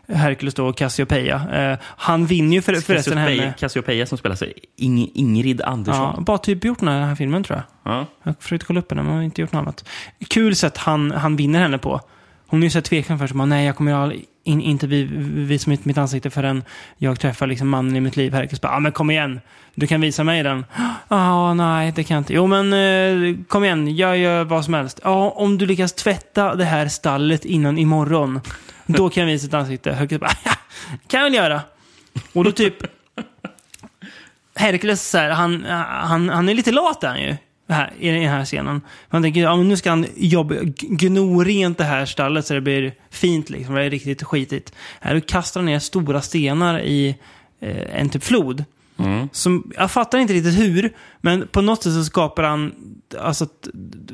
Hercules då och Cassiopeia. Eh, han vinner ju för, förresten Cassiopeia, henne. Cassiopeia som spelar sig Ing, Ingrid Andersson. Ja, bara typ gjort den här filmen tror jag. Ja. Jag försökte kolla upp henne, men har inte gjort något annat. Kul sätt han, han vinner henne på. Hon är ju så här tveksam först. Bara, Nej, jag kommer ju all- in, inte vi- visa mitt, mitt ansikte förrän jag träffar liksom mannen i mitt liv. Herkules. bara, ah, men kom igen. Du kan visa mig den. Ja, ah, nej, det kan jag inte. Jo, men eh, kom igen. Jag gör vad som helst. Ja, om du lyckas tvätta det här stallet innan imorgon. Då kan jag visa ditt ansikte. Herkules bara, ja, kan jag väl göra. Och då typ Herkules, så här, han, han, han är lite lat är han ju. Här, I den här scenen. Man tänker, ja men nu ska han jobba, gno rent det här stallet så det blir fint liksom. Det är riktigt skitigt. Här då kastar ner stora stenar i eh, en typ flod. Som, jag fattar inte riktigt hur, men på något sätt så skapar han, alltså att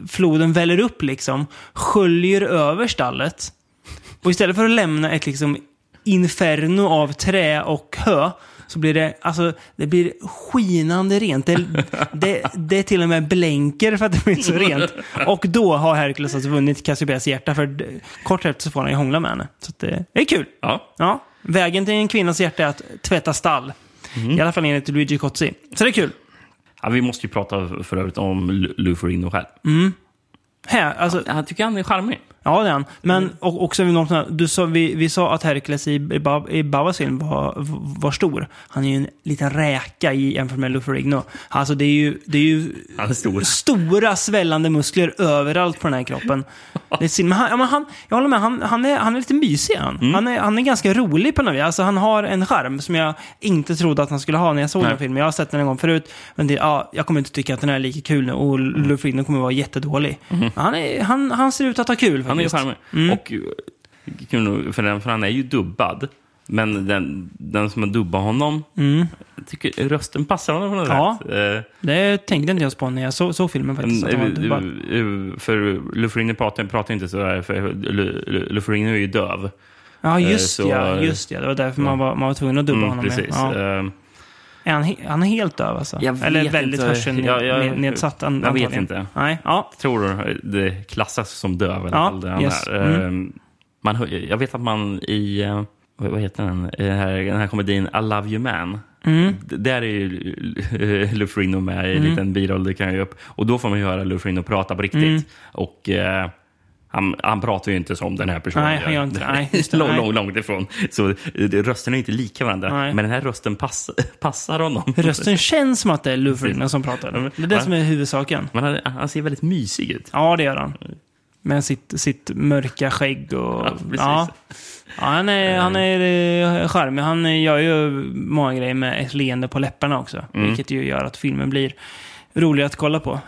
floden väller upp liksom, sköljer över stallet. Och istället för att lämna ett liksom inferno av trä och hö, så blir det, alltså, det blir skinande rent. Det, det, det till och med blänker för att det blir så rent. Och då har Hercules alltså vunnit Cassiopeias hjärta, för kort efter så får han ju hångla med henne. Så att det, det är kul. Ja. Ja. Vägen till en kvinnas hjärta är att tvätta stall. I alla fall enligt Luigi Cozzi. Så det är kul. Ja, vi måste ju prata för övrigt om Lu- Lou Ferrigno själv. Här, alltså, Jag tycker han är charmig. Ja, han. Men och, också du sa, vi, vi sa att Hercules i, i, Bab- i Babas film var, var stor. Han är ju en liten räka i jämfört med Luferigno. Alltså det är ju, det är ju Han är stor. stora svällande muskler överallt på den här kroppen. Det är synd. Men han, ja, men han, jag håller med, han, han, är, han är lite mysig. Han. Mm. Han, är, han är ganska rolig på något vis. Alltså, han har en charm som jag inte trodde att han skulle ha när jag såg den Nej. filmen. Jag har sett den en gång förut. Men det, ja, jag kommer inte tycka att den är lika kul nu. Och Mm. Luferigno kommer vara jättedålig. Men Han, är, han, han ser ut att ha kul Han är ju charmig. Och, eh, kul för, den, för han är ju dubbad. Men den, den som har dubbat honom, jag tycker rösten passar honom på något Ja. sätt. Eh, Det tänkte inte jag på när jag såg, såg filmen faktiskt. Mm, För Luferino pratar, pratar inte så här, för Luferino är ju döv. Ja, just så- ja. Just ja. Det var därför man, var, man var tvungen att dubba Mm, honom. precis. Ja. Är han, he- han är helt döv alltså? Jag Eller väldigt hörselnedsatt? Jag- jag vet inte. Nej, ja. tror det klassas som döv i alla Ja, fall. Det han yes. är. Mm. Eh, Man, hör- jag vet att man i, eh, vad heter den, I den här, den här komedin I Love You Man. Mm. Där är ju Lufrino med i en liten biroll. Det kan jag ju upp. Och då får man ju höra Lufrino prata på riktigt. Mm. Och eh, han, han pratar ju inte som den här personen Nej, han gör inte. Nej, det. lång, lång, långt ifrån. Så eh, rösterna är inte lika varandra. Nej. Men den här rösten pass, passar honom. Rösten känns som att det är Lou Ferrigno som pratar. Det är det som är huvudsaken. Men han, han ser väldigt mysig ut. Ja, det gör han. Med sitt, sitt mörka skägg och... Ja. Ja. Ja, han är, han är eh, charmig. Han gör ju många grejer med ett leende på läpparna också. Mm. Vilket ju gör att filmen blir rolig att kolla på.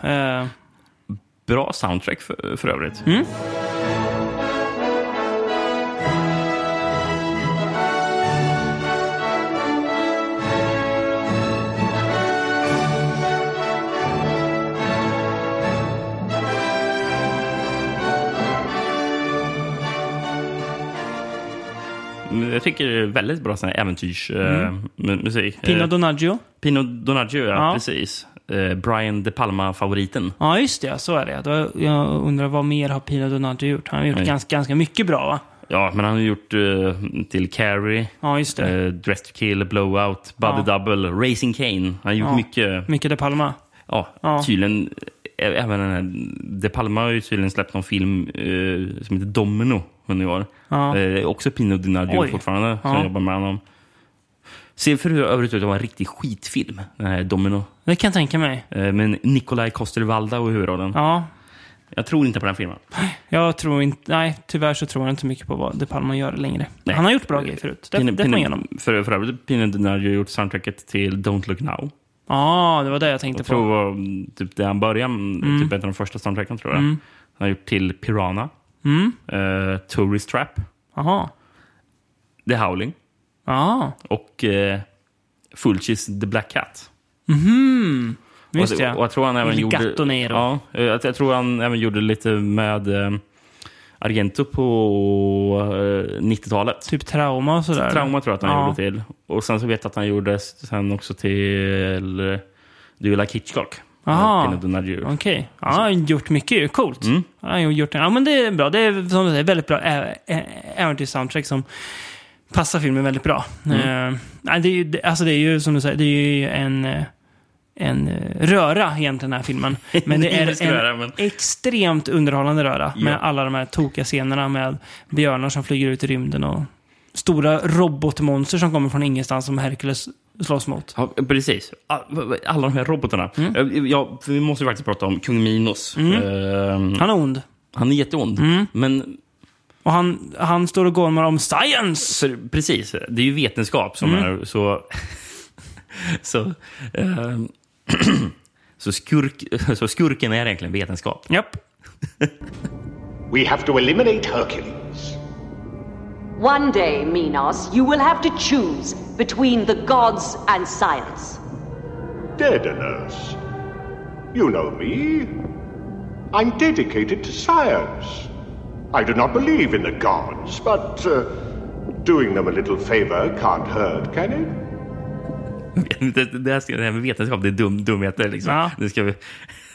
Eh, Bra soundtrack för, för övrigt. Mm. Men Jag tycker det är väldigt bra sån här äventyrsmusik. Pino Donaggio. Pino Donaggio, ja, Ja. precis. Eh, Brian De Palma-favoriten. Ja, just det. Så är det. Jag undrar vad mer har Pino Donaggio gjort? Han har gjort Nej. ganska, ganska mycket bra, va? Ja, men han har gjort eh, till Carrie, Ja, just det. eh, Dress to kill, Blowout, Buddy Ja. Double, Racing Kane. Han har gjort Ja. mycket. Mycket De Palma. Ja, Ja. tydligen. Även den här, De Palma har ju tydligen släppt någon film eh, som heter Domino under i år. Ja. Eh, också Pino Donaggio Oj. fortfarande som jobbar med honom. Ser för övrigt ut att vara en riktig skitfilm, den här Domino. Det kan jag tänka mig. Eh, med Nikolaj Coster-Waldau i huvudrollen. Ja, Jag tror inte på den filmen. jag tror inte... Nej, tyvärr så tror jag inte mycket på vad De Palma gör längre. Nej. Han har gjort bra grejer förut. Det, Pino- det får man igenom. För, för övrigt Pino Donaggio har gjort soundtracket till Don't Look Now. Ja, det var det jag tänkte Jag tror det på. var typ det han började, mm. typ ett av de första soundtracken tror jag. Mm. Han har gjort till Piranha, Mm. eh, Tourist Trap, Jaha. The Howling Ja. och eh, Fulcis The Black Cat. Mhm. Just och, det. och jag tror han även Il gjorde... Nero. Ja, eh, jag, jag tror han även gjorde lite med eh, Argento på eh, 90-talet. Typ trauma och sådär. Trauma tror jag att han ja. gjorde till. Och sen så vet jag att han gjorde sen också till eh, Like Hitchcock? Aha. Pino Donaggio. Okej. Ja, han har gjort mycket ju. Coolt. Mm. Han har gjort, ja, men det är bra. Det är som du säger, väldigt bra äventyrs-soundtrack som passar filmen väldigt bra. Mm. Eh, det, är ju, alltså det är ju som du säger, det är ju en, eh, en eh, röra egentligen den här filmen. Men det är en röra, men- extremt underhållande röra. Ja. Med alla de här tokiga scenerna med björnar som flyger ut i rymden och stora robotmonster som kommer från ingenstans som Hercules slåss mot. Ja, precis. Alla de här robotarna. Mm. Eh, Ja, vi måste ju faktiskt prata om kung Minos. Eh, Han är ond. han är jätteond. Mm. Men Och han, han står och gormar om science! för, precis, det är ju vetenskap som Mm. är så... så, eh, så, skurk, så skurken är egentligen vetenskap. Japp. We have to eliminate Hercules. One day, Minos, you will have to choose between the gods and science. Daedalus. You know me. I'm dedicated to science. I do not believe in the gods, but uh, doing them a little favor can't hurt, can it? Det, det, här, ska, det här med vetenskap, det är dum, dumheter. Liksom. Ja. Det ska vi,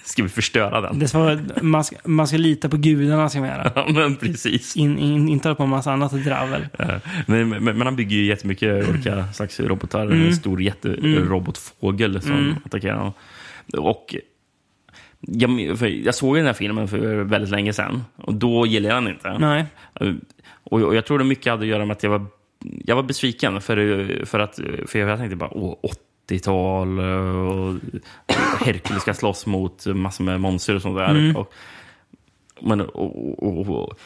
ska vi förstöra den. Det ska vara, man, ska, man ska lita på gudarna, ska man göra. Ja, men precis. In, in, inte på en massa annat dravel. Eh, Men, men, men han bygger ju jättemycket olika slags robotar. Mm. En stor jätterobotfågel som Mm. attackerar honom. Och jag, jag såg den här filmen för väldigt länge sedan. Och då gillade jag den inte. Nej. Och, och jag tror det mycket hade att göra med att jag var, jag var besviken. För, för, att, för jag tänkte bara, åh, 80-tal och Hercules ska slåss mot massor med monster och sånt där. Mm. Och, men, och, och, och,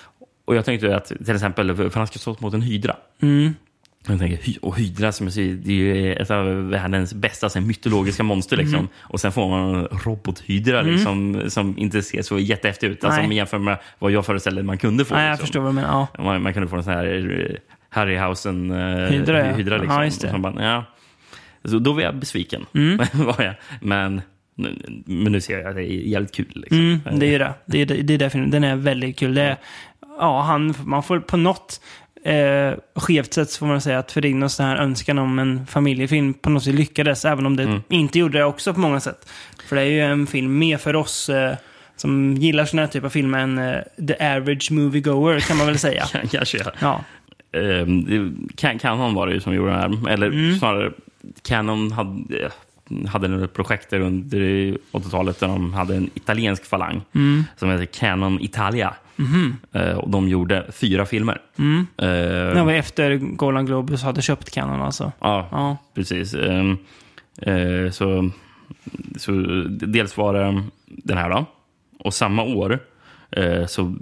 och jag tänkte att till exempel, för han ska slåss mot en hydra. Mm. Jag tänker, och hydra som jag säger, det är ju ett av världens bästa så här, mytologiska monster. Liksom. Mm. Och sen får man en robothydra Mm. liksom, som inte ser så jättehäftig ut. Alltså, Nej. om man jämför med vad jag föreställde man kunde få. Nej, jag liksom. förstår vad menar. Ja. Man, man kunde få en sån här eh, Harryhausen uh, Hydra, hydra. Liksom. Ja, just det. Som bara, ja. Så då var jag besviken. Mm. var jag. Men, men nu ser jag att det är jävligt kul. Liksom. Mm, det är ju det. Det är, det, är filmen. Den är väldigt kul. Det är, ja, han, man får på något eh, skevt sätt så får man säga att Ferrignos den här önskan om en familjefilm på något sätt lyckades. Även om det Mm. inte gjorde det också på många sätt. För det är ju en film mer för oss eh, som gillar sån här typ av filmer än eh, the average moviegoer kan man väl säga. Kanske, ja. Ja. Ehm, det- Can- Canon var det ju som gjorde den här. Eller Mm. snarare, Canon hade, hade några projekt under 80-talet där de hade en italiensk falang Mm. som heter Canon Italia. Mhm. Eh, och de gjorde fyra filmer. Mm. Eh, Det var efter Golan Globus hade köpt Canon alltså. Ja, Ja. precis. Ehm, eh, så, så dels var det den här då. Och samma år eh, så,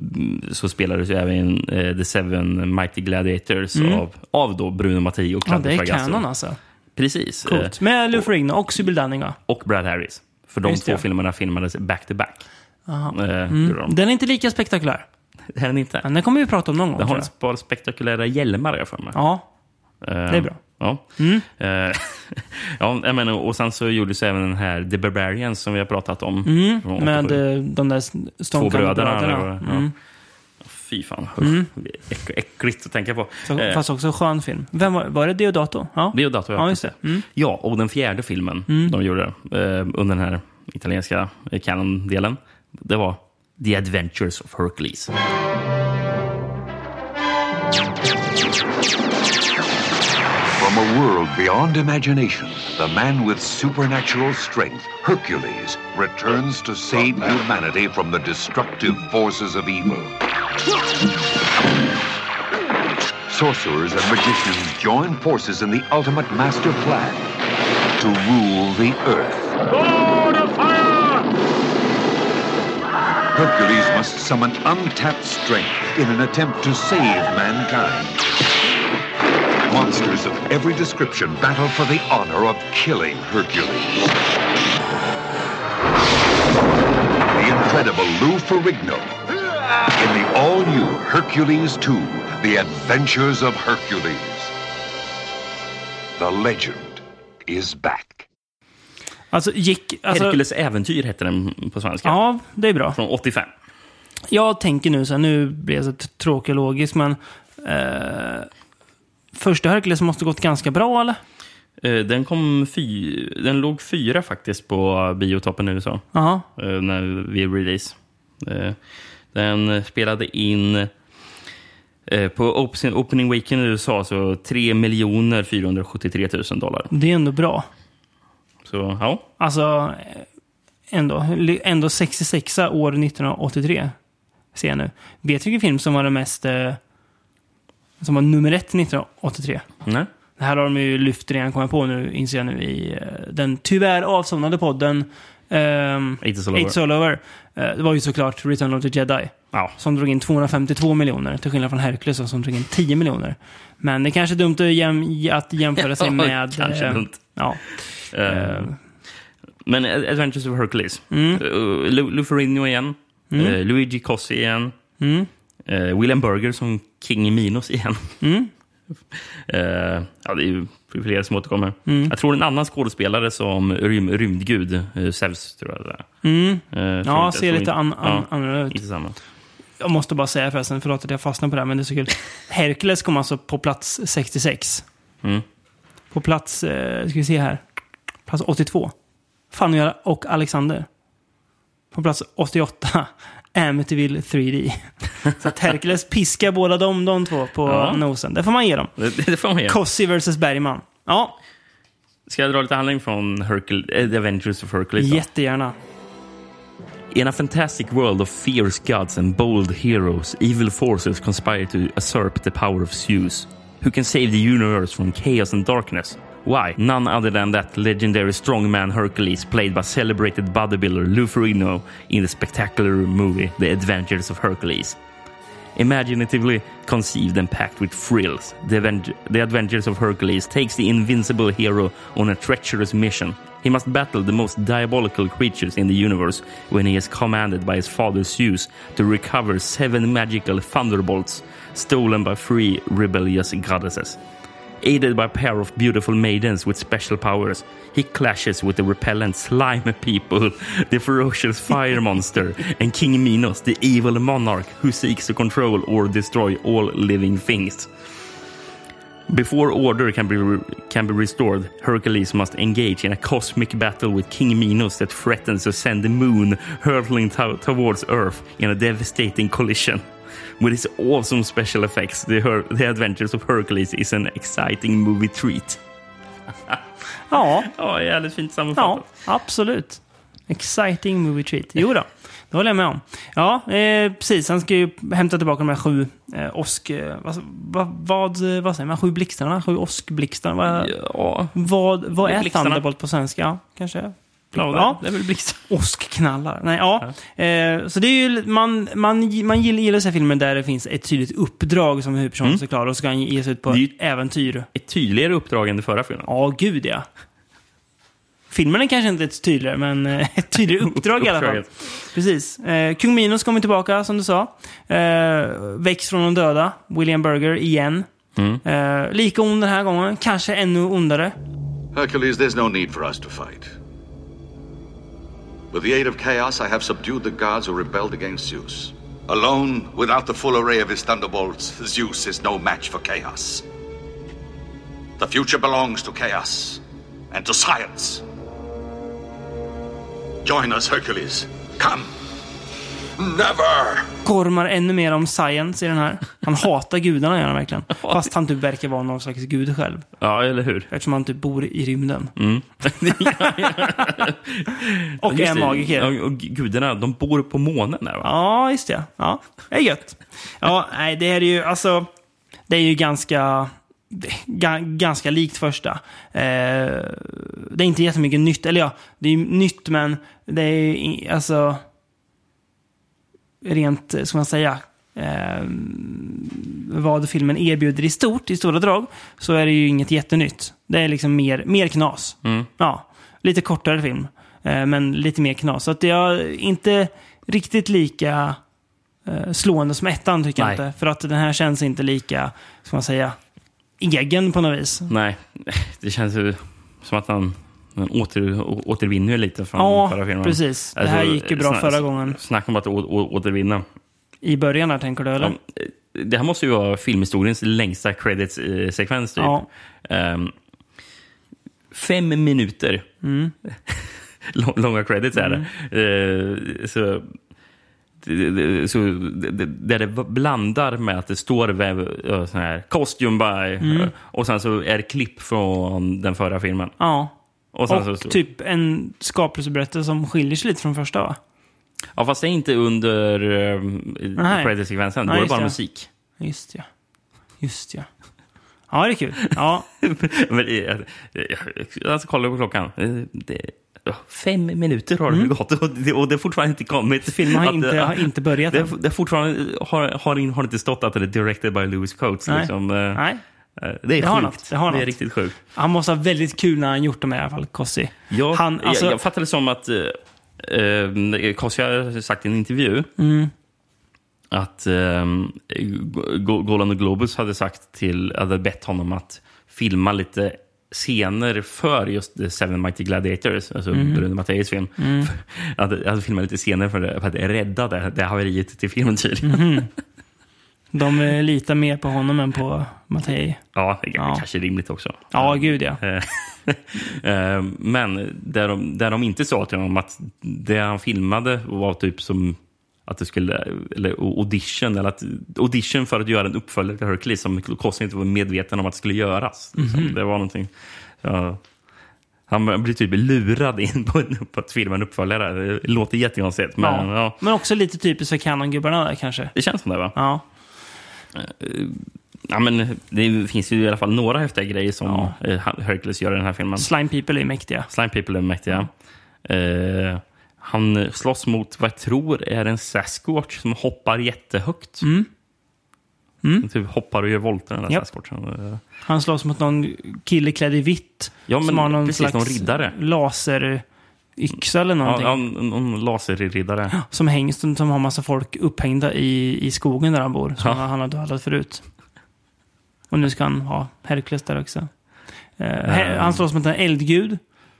så spelades ju även eh, The Seven Mighty Gladiators Mm. av, av då Bruno Mattei och Ja, Claudio det är. Canon alltså. Precis. Coolt. Eh, Med Lou Ferrigno och Sybil Dunning va? och Brad Harris. För de Just två det. filmerna filmades back to back. Aha. Eh, Mm. Den är inte lika spektakulär. Det är den inte. Men den kommer vi prata om någon gång. Den har ett par spektakulära hjälmar jag för mig. Ja, Eh, det är bra. Ja. Mm. Eh, ja, menar, och sen så gjordes även den här The Barbarians som vi har pratat om. Mm. Med 87. de där stånkande bröderna. Mm. Ja. Fy fan. Mm. Äck, äckligt att tänka på. Så, Eh, Fast också skön film. Vem var, var det Deodato? Ja. Deodato, Ja, det. Mm. Ja, och den fjärde filmen Mm. de gjorde eh, under den här italienska canon-delen, det var The Adventures of Hercules. From a world beyond imagination, the man with supernatural strength, Hercules, returns to save humanity from the destructive forces of evil. Sorcerers and magicians join forces in the ultimate master plan to rule the earth. Hercules must summon untapped strength in an attempt to save mankind. Monsters of every description battle for the honor of killing Hercules. The incredible Lou Ferrigno in the all-new Hercules 2, The Adventures of Hercules. The legend is back. Alltså, gick... Alltså, Hercules äventyr hette den på svenska. Ja, det är bra. Från 85. Jag tänker nu så här, nu blir jag så tråkig logisk, men... Eh, första Hercules måste gått ganska bra, eller? Eh, Den, kom fy, den låg fyra faktiskt på biotoppen i USA. Eh, när vi release. Eh, Den spelade in eh, på op- opening weekend i USA så 3 473 000 dollar. Det är ändå bra. Så ja, Alltså, ändå, ändå 66 år 1983. Ser jag nu. Vet du vilken film som var den mest... Eh, som var nummer ett 1983? nej. Det här har de ju lyft redan, kommer jag på nu, inser jag nu, i eh, den tyvärr avsomnade podden Eight is all over. All. Eh, det var ju såklart Return of the Jedi. Ja. Som drog in 252 miljoner, till skillnad från Hercules som drog in 10 miljoner. Men det är kanske är dumt att, jäm, att jämföra sig med... kanske eh, dumt. Ja. Eh, men Adventures of Hercules. Mm. Uh, Lu- Lou Ferrigno igen. Mm. Eh, Luigi Cossi igen. Mm. Eh, William Burger som King Minos igen. Mm. Eh, ja, det är ju flera som återkommer. Mm. Jag tror en annan skådespelare som rym, rymdgud, uh, Zeus tror jag det. Mm. Eh, tror Ja, inte- ser lite an, an, ja, annorlunda ut. Inte samma. Jag måste bara säga förresten, förlåt att jag fastnar på det här, men det är så kul. Hercules kom alltså på plats 66. Mm. På plats, eh, ska vi se här, plats 82. Fanny och Alexander. På plats 88, Amityville 3D. Så att Hercules piskar båda de, de två på Ja. nosen. Det får man ge dem. Det, det får man ge. Cossi versus Bergman. Ja, Ska jag dra lite handling från Hercule, eh, The Adventures of Hercules? då? jättegärna. In a fantastic world of fierce gods and bold heroes, evil forces conspire to usurp the power of Zeus, who can save the universe from chaos and darkness. Why? None other than that legendary strongman Hercules, played by celebrated bodybuilder Lou Ferrigno in the spectacular movie The Adventures of Hercules. Imaginatively conceived and packed with thrills, the, the Adventures of Hercules takes the invincible hero on a treacherous mission. He must battle the most diabolical creatures in the universe when he is commanded by his father Zeus to recover seven magical thunderbolts stolen by three rebellious goddesses. Aided by a pair of beautiful maidens with special powers, he clashes with the repellent slime people, the ferocious fire monster, and King Minos, the evil monarch who seeks to control or destroy all living things. Before order can be can be restored, Hercules must engage in a cosmic battle with King Minos that threatens to send the moon hurtling to- towards Earth in a devastating collision. With its awesome special effects, the, Her- the Adventures of Hercules is an exciting movie treat. Ja, Ja, jävligt fint sammanfattat. ja absolut. Exciting movie treat. Jo då, det håller jag med om. Ja, eh, precis. Han ska ju hämta tillbaka de här sju eh, åsk... Eh, vad, vad, vad, säger man? Sju blixtarna? Sju åskblixtarna? Vad, Ja, vad, vad är. Thunderbolt på svenska? Ja, kanske? Ja, det är väl blixtar. Åskknallar. Nej, ja. Eh, så det är ju, man, man, man gillar, gillar så här filmer där det finns ett tydligt uppdrag som huvudpersonen Mm. ska klara och ska han ge sig ut på äventyr. Ett tydligare uppdrag än det förra filmen. Ja, gud ja. Filmen är kanske inte ett tydligare, men eh, ett tydligare uppdrag i alla fall. Precis. Eh, Kung Minos kommer tillbaka, som du sa. Eh, väcks från de döda. William Burger igen. Mm. Eh, lika ond den här gången, kanske ännu ondare. Hercules, there's no need for us to fight. With the aid of chaos, I have subdued the gods who rebelled against Zeus. Alone, without the full array of his thunderbolts, Zeus is no match for chaos. The future belongs to chaos and to science. Join us, Hercules. Come. Never! Kormar ännu mer om science i den här. Han hatar gudarna, gör han verkligen. Fast han typ verkar vara någon slags gud själv. Ja, eller hur? Eftersom han typ bor i rymden. Mm. Och Just är det. magiker. Och gudarna, de bor på månen där va? Ja, just det. Ja, det är gött. Ja, nej, det är ju alltså... Det är ju ganska... ga- Ganska likt första. Eh, det är inte jättemycket nytt. Eller ja, det är ju nytt men det är alltså... Rent, ska man säga, eh, vad filmen erbjuder i stort, i stora drag, så är det ju inget jättenytt. Det är liksom mer, mer knas. Mm. Ja, lite kortare film, eh, men lite mer knas. Så att jag är inte riktigt lika eh, slående som ettan, tycker Nej. jag inte. För att den här känns inte lika, ska man säga, egen på något vis. Nej, det känns ju som att han, han åter, återvinner ju lite från Ja, förra filmen. precis. Det här gick ju bra förra gången. Snacka om att å, å, återvinna. I början här, tänker du, eller? Ja, eh, det här måste ju vara filmhistoriens längsta credits-sekvens. Typ. Ja. Ehm, fem minuter. Mm. Lång- Långa credits är det. Eh, så, det- det- så det- det- där det blandar med att det står väv, sån här costume by Mm. och sen så är det klipp från den förra filmen. Ja. Och Och, typ en skapelseberättelse som skiljer sig lite från första, va? Ja, fast det är inte under um, Nej. credit-sekvensen. Då är det bara det. musik. Just ja. Just ja. Ja, det är kul. Ja. Men, eh, alltså, kollar på klockan. Eh, Det, ja, fem minuter har det Mm. gått och det, och det har fortfarande inte kommit. Filmen har att, inte- eh, har inte börjat Det, det fortfarande har, har, har inte stått att det är directed by Lewis Coates. Nej. Liksom, Nej. Eh, Det är Det sjukt. det har är något. riktigt sjukt. Han måste ha väldigt kul när han gjort dem i alla fall, Kossi. Jag, Han, alltså- jag, jag fattar det som att eh, eh, Kossi har sagt i en intervju Mm. att eh, Go- Golan och Globus hade sagt till, hade bett honom att filma lite scener för just The Seven Mighty Gladiators, alltså Mm. Bruno Matteis film. Mm. Jag hade filmat lite scener för, det, för att rädda det, det haveriet till filmen tydligen. Mhm. De eh, litar mer på honom än på Mattei. Ja, det är Ja. kanske rimligt också. Ja, gud ja. Eh, eh, Men där de, där de inte sa till honom att det han filmade var typ som att det skulle, eller audition, eller att, audition för att göra en uppföljare till Hercules som Kossi inte var medveten om att det skulle göras. Liksom. Mhm. Det var någonting. Ja. Han blir typ lurad in på, på att filma en uppföljare. Det låter jättekonstigt. Men, ja. ja. Men också lite typiskt för Canon-gubbarna där kanske. det känns som det va? Ja. Ja, men det finns ju i alla fall några häftiga grejer som eh, Hercules gör i den här filmen. Slime People är mäktiga. Slime People är mäktiga. Eh, han slåss mot vad jag tror är en Sasquatch som hoppar jättehögt. Mm. Han Typ hoppar och gör volter den där Japp. Sasquatchen. Eh, Han slåss mot någon kille klädd i vitt. Ja, men som har någon precis, slags någon riddare. Laseryxa eller någonting. Ja, ja, någon laserriddare. Som hängs, som har massa folk upphängda i, i skogen där han bor. Som Ja. han har dödat förut. Och nu ska han ha Hercules där också. Eh, he- han slåss mot en eldgud.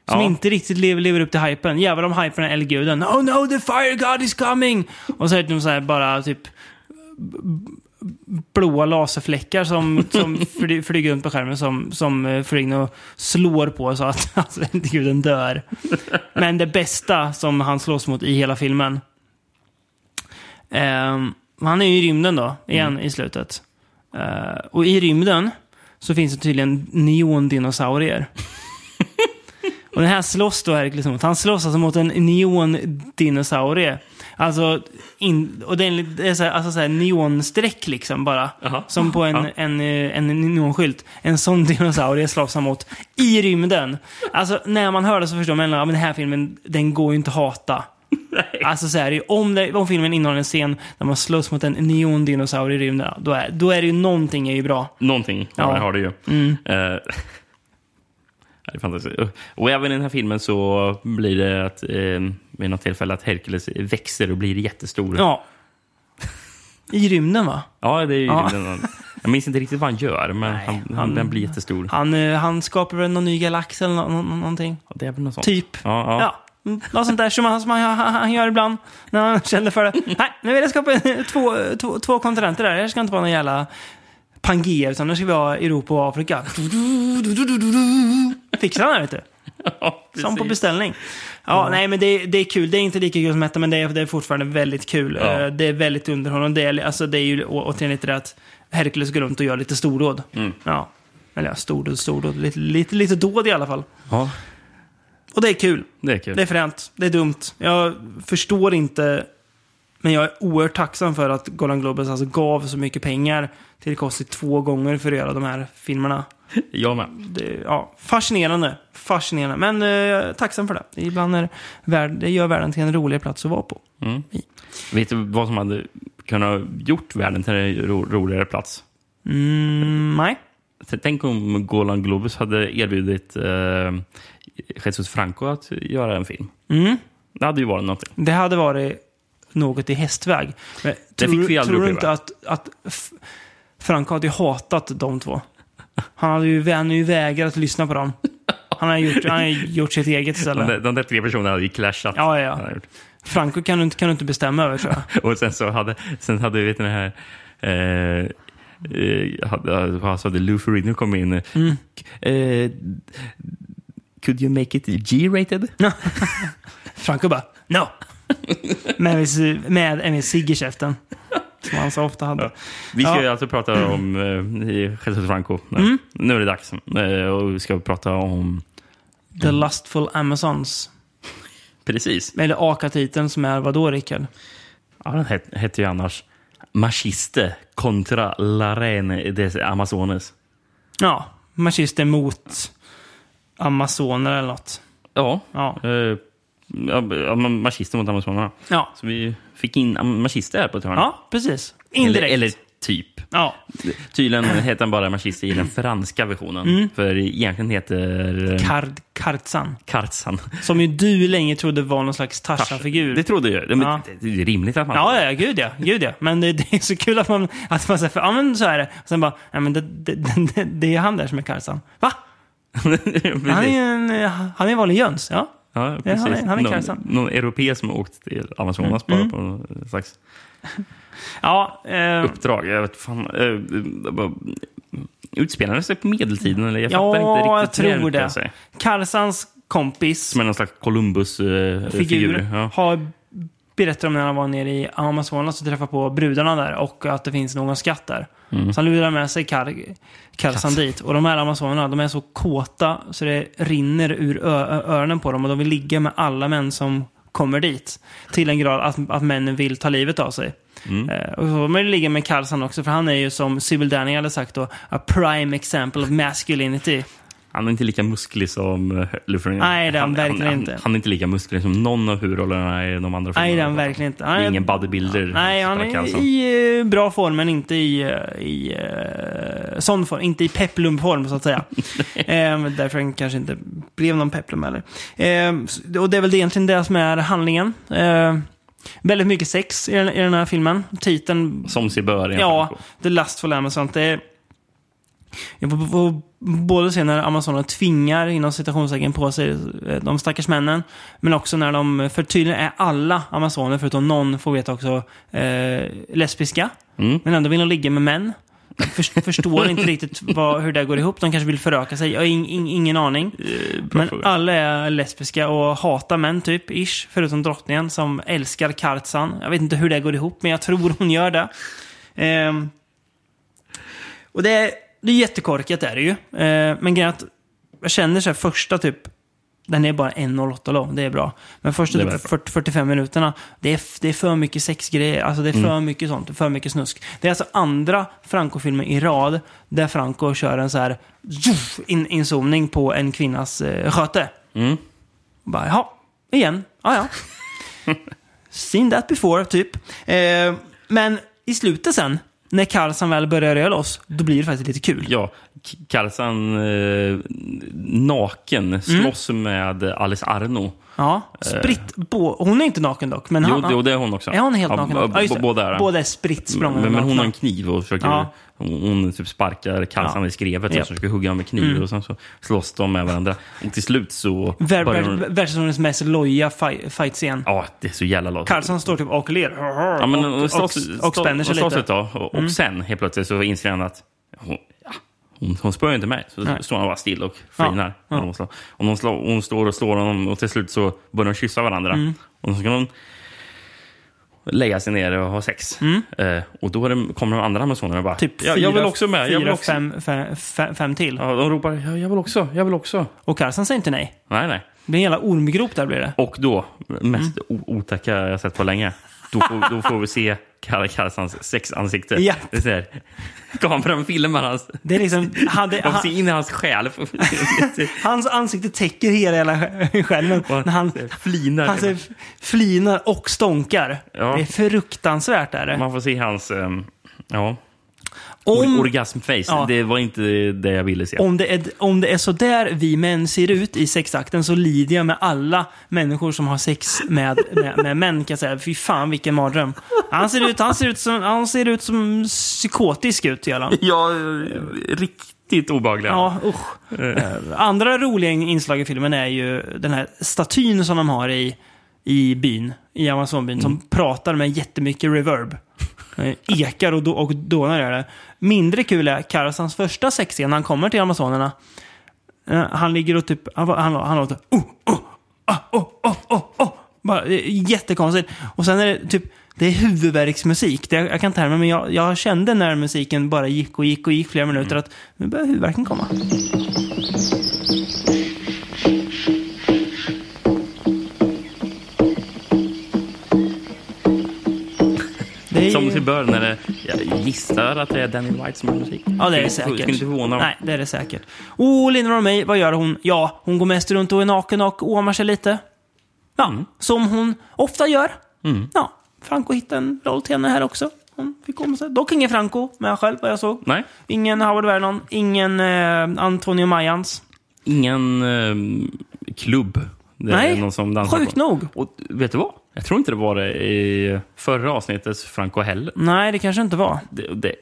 Som Ja. inte riktigt lever, lever upp till hypen. Jävlar om hypen är eldguden. Oh no, the fire god is coming! Och så är det så här bara typ blåa laserfläckar som, som fly, flyger runt på skärmen som, som eh, flyger och slår på så att alltså, eldguden dör. Men det bästa som han slåss mot i hela filmen. ehm, han är ju i rymden då, igen i slutet. Eh, och i rymden så finns det tydligen neondinosaurier. och den här slåss då Hercules mot. Han slåss alltså mot en neondinosaurie. Alltså, in, och det är, en- det är så här, alltså så här neonstreck liksom bara. Som på en, Ja. en, eh, en neonskylt. En sån dinosaurie slåss han mot i rymden. Alltså, när man hör det så förstår man att den här filmen, den går ju inte att hata. Alltså så här, om, det, om filmen innehåller en scen där man slåss mot en neondinosaurie i rymden, då är, då är det ju någonting är ju bra. Någonting Ja. ja. har det ju. Mm. Eh, det är fantastiskt. Och även i den här filmen så blir det att, eh, vid något tillfälle att Hercules växer och blir jättestor. Ja. I rymden va? Ja, det är ju Ja. den- Jag minns inte riktigt vad han gör, men han, han, han- den blir jättestor. Han, eh, han skapar väl någon ny galax eller nå, nå, någonting. Ja, det är väl något sånt. Typ. Ja, ja. Ja. Mm, Något sånt där som han, som han, han, han gör ibland när han känner för det. Nej, nu vill jag skapa två, två, två kontinenter där. Jag ska inte vara någon jävla Pangea, utan nu ska vi ha Europa och Afrika. Fixar han det, vet du. Som på beställning. Ja, nej men det, det är kul. Det är inte lika kul som Meta, men det är, det är fortfarande väldigt kul. Ja. Eh, Det är väldigt underhållande. Det är, alltså, det är ju å- återigen lite det att Hercules går runt och gör lite stordåd. Mm. Ja. Eller ja, stordåd, stordåd. Lite, lite, lite dåd i alla fall. Ja, Och det är kul. det är kul. Det är fränt. Det är dumt. Jag förstår inte, men jag är oerhört tacksam för att Golan Globus alltså gav så mycket pengar till Kossi två gånger för att göra de här filmerna. Jag med. Det, ja, fascinerande. Fascinerande. Men eh, tacksam för det. Ibland är värld, det gör världen till en roligare plats att vara på. Mm. Vet du vad som hade kunnat gjort världen till en ro roligare plats? Mm, nej. Tänk om Golan Globus hade erbjudit eh, Jesus Franco att göra en film. Mm. Det hade ju varit någonting. Det hade varit något i hästväg. Men Det tror, fick vi aldrig tror du inte att, att Franco hade hatat de två? Han hade ju, han hade ju vägrat lyssna på dem. Han har gjort, han har gjort sitt eget De, istället. där- de där tre personerna hade ju clashat. Ja, ja. Franco kan du, inte, kan du inte bestämma över, tror jag. Och sen så hade, sen hade ni, den här... Eh, eh, hade, alltså, hade Lou Ferrigno kom in. Mm. Eh, could you make it G-rated? Franco bara, no! med, med en viss cigg i käften. Som han så ofta hade. Vi ska Ja. alltså prata om eh, Jesus Franco. Mm. Nu är det dags. Eh, och vi ska prata om... The Lustful Amazons. Precis. Eller AKA-titeln som är vadå, Rickard? Ja, den het- hette ju annars Machiste contra la reine des Amazones. Ja, Machister mot Amazoner eller något. Ja. Ja. Eh, ja, Machiste mot Amazonerna. Ja. Så vi fick in Machiste här på ett hörn. Ja, precis. Indirekt. Eller, eller typ. Ja. Tydligen heter han bara Machiste i den franska versionen. Mm. För egentligen heter... Kard, Kartsan. Kartsan. Som ju du länge trodde var någon slags Tarzan-figur. Det trodde jag. Det, men Ja. det, det är rimligt att man... Ja, ja, gud ja. Gud ja. Men det, det är så kul att man, att man säger, ja men så är det. Och sen bara, ja men det, det, det, är han där som är Karlsson. Va? Han är en, han är en vanlig jöns, ja. Ja, Ja, precis. han är- han är någon, någon europé som har åkt till Amazonas bara Mm. på någon slags Ja, eh, uppdrag. Jag vet fan. Eh, utspelar det sig på medeltiden? Eller? Jag Ja, fattar inte jag riktigt. tror kan det. jag. Karlssons kompis, Som är någon slags Columbus-figur. figur, ja. har berättat om när han var nere i Amazonas och träffade på brudarna där och att det finns någon skatt där. Mm. Så han lurar med sig Kar- Karlsson dit. Och de här amazonerna, de är så kåta så det rinner ur öronen på dem och de vill ligga med alla män som kommer dit. Till en grad att, att männen vill ta livet av sig. Mm. Eh, och så vill man ligga med Karlsson också, för han är ju som Sybil Danning hade sagt då, a prime example of masculinity. Han är inte lika musklig som uh, Lufren. Nej, det är han verkligen han, inte. Han är inte lika musklig som någon av huvudrollerna i de andra Nej, det är filmerna. han verkligen inte. Han är ingen bodybuilder. Nej, han är alltså. i eh, bra form, men inte i, eh, i uh, sån form. Inte i peplumform, så att säga. eh, därför han kanske inte blev någon peplum heller. Eh, och det är väl egentligen det som är handlingen. Eh, väldigt mycket sex i den, i den här filmen. Titeln... Som sig bör. i Ja. The Lustful Amazon. Det är, jag får, både se när Amazonerna tvingar inom citationstecken på sig eh, de stackars männen. Men också när de, för tydligen är alla Amazoner, förutom någon, får veta också, eh, lesbiska. Mm. Men ändå vill de ligga med män. Jag för, förstår inte riktigt vad, hur det går ihop. De kanske vill föröka sig. Jag har ing, ing, ingen aning. Men fråga. alla är lesbiska och hatar män, typ. Ish. Förutom drottningen som älskar Kartsan. Jag vet inte hur det går ihop, men jag tror hon gör det. Ehm, och det är, det är jättekorkat är det ju. Eh, men grejen att jag känner så här första typ, den är bara 1.08 lång, det är bra. Men första typ väldigt 40, 45 minuterna, det är, det är för mycket sexgrejer. Alltså det är för Mm. mycket sånt, för mycket snusk. Det är alltså andra Franco-filmer i rad där Franco kör en så här in, inzoomning på en kvinnas eh, sköte. Mm. Bara, jaha, igen, ja ja. Seen that before, typ. Eh, men i slutet sen, när Karlsson väl börjar röra loss, då blir det faktiskt lite kul. Ja, Karlsson eh, naken slåss med Alice Arno. Ja, spritt. Bo, hon är inte naken dock. Men Eh. jo, han, jo, det är hon också. Är hon helt Ja, naken? Ja, just b- det. Båda är Båda är spritt språngna men, men hon har en kniv och försöker... Ja. Hon, hon typ sparkar Karlsson Ja. i skrevet Japp. och försöker hugga honom med kniv. Mm. Och sen så slåss de med varandra. Och till slut så Vär, hon... världshistoriens mest loja fi- fight-scen. Ja, det är så jävla låt. Karlsson står typ och ler. Ja, men och, hon och, slåss, och, spänner sig slåss lite. ett tag. Och, och Mm. sen helt plötsligt så inser han att hon, ja, hon, hon spöar inte mig. Så Nej. står han bara still och Ja, flinar. ja. Och hon, slår, och hon, slår, hon står och slår honom och till slut så börjar de kyssa varandra. Mm. Och så ska de lägga sig ner och ha sex. Eh, och då det, kommer de andra amazonerna och bara Typ fyra, jag vill också med. Jag vill fyra, också. Fem, fem, fem, fem till. Ja, de ropar ja, jag vill också, jag vill också. Och Karlsson säger inte nej. Nej, nej. Det blir en jävla ormgrop där blir det. Och då, mest Mm. otäcka jag sett på länge, då får, då får vi se Kalle Karlssons sexansikte. Ja. Det är så här, kameran filmar hans... Det är liksom... Man får han, se in i hans själ. hans ansikte täcker hela jävla skärmen. När han, flinar. han ser, flinar och stånkar. Ja. Det är fruktansvärt. Är det. Man får se hans... ehm, ja. Om- Or- Orgasmface. Ja. Det var inte det jag ville se. Om det, är, om det är så där vi män ser ut i sexakten så lider jag med alla människor som har sex med, med, med män. Kan jag säga. Fy fan vilken mardröm. Han ser ut, han ser ut, som, han ser ut som psykotisk ut, han. Ja, riktigt obehagliga. Ja, usch. Eh, Andra roliga inslag i filmen är ju den här statyn som de har i, i byn, i Amazonbyn, som pratar med jättemycket reverb. Eh, Ekar och, då, och dånar gör det. Mindre kul är Karlssons första sexscen när han kommer till Amazonerna. Eh, Han ligger och typ, han, han, han låter oh, oh, ah, oh, oh, oh, oh. Bara, är jättekonstigt. Och sen är det typ, det är huvudvärksmusik. Det, jag kan härma, men jag, jag kände när musiken bara gick och gick och gick flera minuter att nu börjar huvudvärken komma. Som till bör när det, jag gissar att det är Danny White som har musik. Ja, det är det säkert. Skulle inte förvåna mig. Nej, det är det säkert. Oh, Linda Romay, vad gör hon? Ja, hon går mest runt och är naken och åmar sig lite. Ja, som hon ofta gör. Mm. Ja, Franco hittar en roll till henne här också. hon fick komma sig. Dock ingen Franco med själv, vad jag såg. Nej. Ingen Howard Vernon, ingen eh, Antonio Mayans. Ingen eh, klubb. Det är Nej, sjukt nog. Och vet du vad? Jag tror inte det var det i förra avsnittets Franco heller. Nej, det kanske inte var. Det, det, det,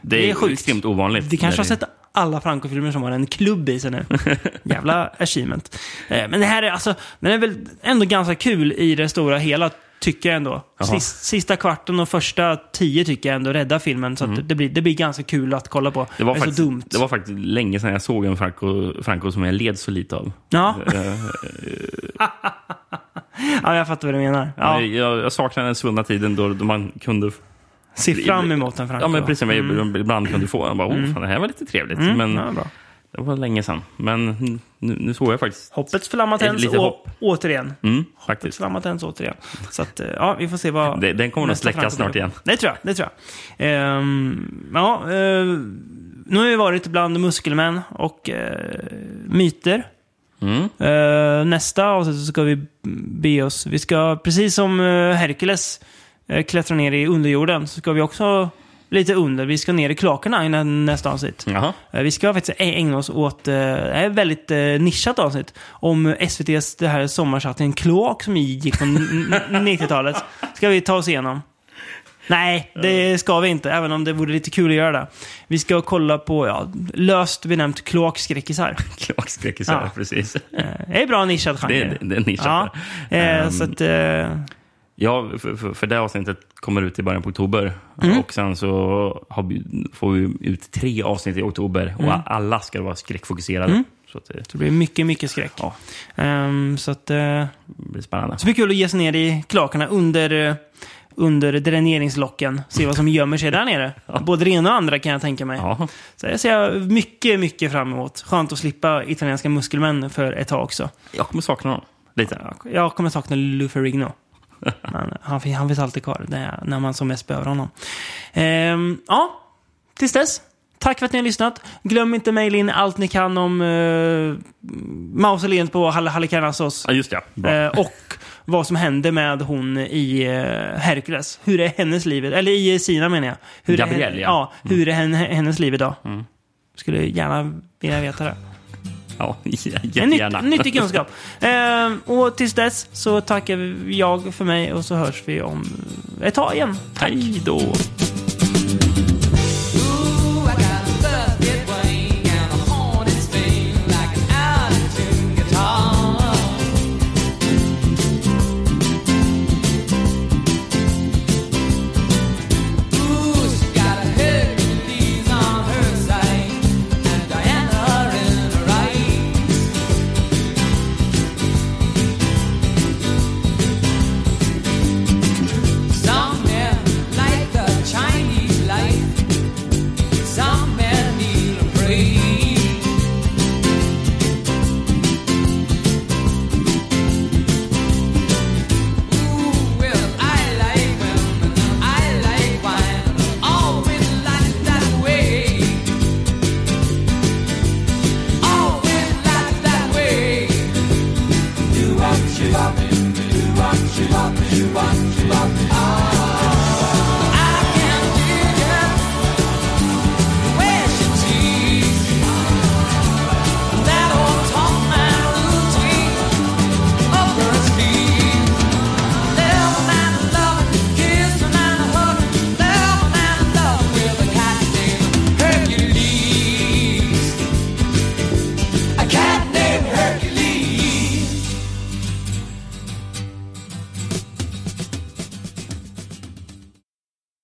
Det är är, sjukt. extremt ovanligt. Vi kanske har det- sett alla Franco-filmer som har en klubb i sig nu. Jävla achievement. Eh, Men det här är alltså, den är väl ändå ganska kul i det stora hela, tycker jag ändå. Sist, sista kvarten och första tio tycker jag ändå räddar filmen. Så att det, blir, det blir ganska kul att kolla på. Mm. Det var, är faktiskt, dumt. det var faktiskt länge sedan jag såg en Franco, Franco som jag led så lite av. Ja. Ja, jag fattar vad du menar. Ja. jag, jag saknar den svunna tiden då, då man kunde... Se fram emot en Franco. Ja, men precis. Mm. Ibland kunde få en bara, oh, Mm. fan, det här var lite trevligt. Mm, Men ja, bra. det var länge sedan. Men nu, nu såg jag faktiskt... Hoppets flamma tänds hopp. återigen. Mm, Hoppets flamma tänds återigen. Så att, eh, ja, vi får se vad... Det- den kommer nog släckas snart igen. Det tror jag. Det tror jag. Ehm, ja, eh, nu har vi varit bland muskelmän och eh, myter. Mm. Eh, nästa avsnitt så ska vi be oss... Vi ska, precis som eh, Herkules eh, klättra ner i underjorden, så ska vi också lite under. Vi ska ner i kloakerna i nä- nästa avsnitt. Jaha. Vi ska faktiskt ägna oss åt det ett väldigt nischat avsnitt om SVTs det här sommarsatsningen Kloak som gick på n- n- 90-talet. Ska vi ta oss igenom. Nej, det ska vi inte, även om det vore lite kul att göra det. Vi ska kolla på, ja, löst benämnt kloakskräckisar. Kloakskräckisar, Ja. precis. Eh, Det är bra nischad genre. Det, det är nischat. Ja, Ehm, så att... Eh, Ja, för, för, för det avsnittet kommer ut i början på oktober. Mm. Och sen så har vi, får vi ut tre avsnitt i oktober. Mm. Och alla ska vara skräckfokuserade. Mm. Så att det, det blir mycket, mycket skräck. Ehm, så att... Eh, blir spännande. Så det blir kul att ge sig ner i kloakerna under, under dräneringslocken. Se vad som gömmer sig där nere. Både det ena och andra kan jag tänka mig. Så det ser jag mycket, mycket fram emot. Skönt att slippa italienska muskelmän för ett tag också. Jag kommer sakna honom. Lite. Jag kommer sakna Lou Ferrigno. Men han, han finns alltid kvar när man som mest behöver honom. Ehm, ja, tills dess. Tack för att ni har lyssnat. Glöm inte mejla in allt ni kan om uh, mausoleet på Hal Halikarnassos. Ja, just det. Bra. Eh, och vad som hände med hon i eh, Hercules. Hur är hennes liv? Eller i Sina menar jag. Hur Gabrielle, är, ja. ja. Hur är hen, hennes liv idag? Mm. Skulle gärna vilja veta det. Ja, En jättegärna. nytt, nyttig kunskap. Ehm, och tills dess så tackar jag för mig och så hörs vi om ett tag igen. Hej då.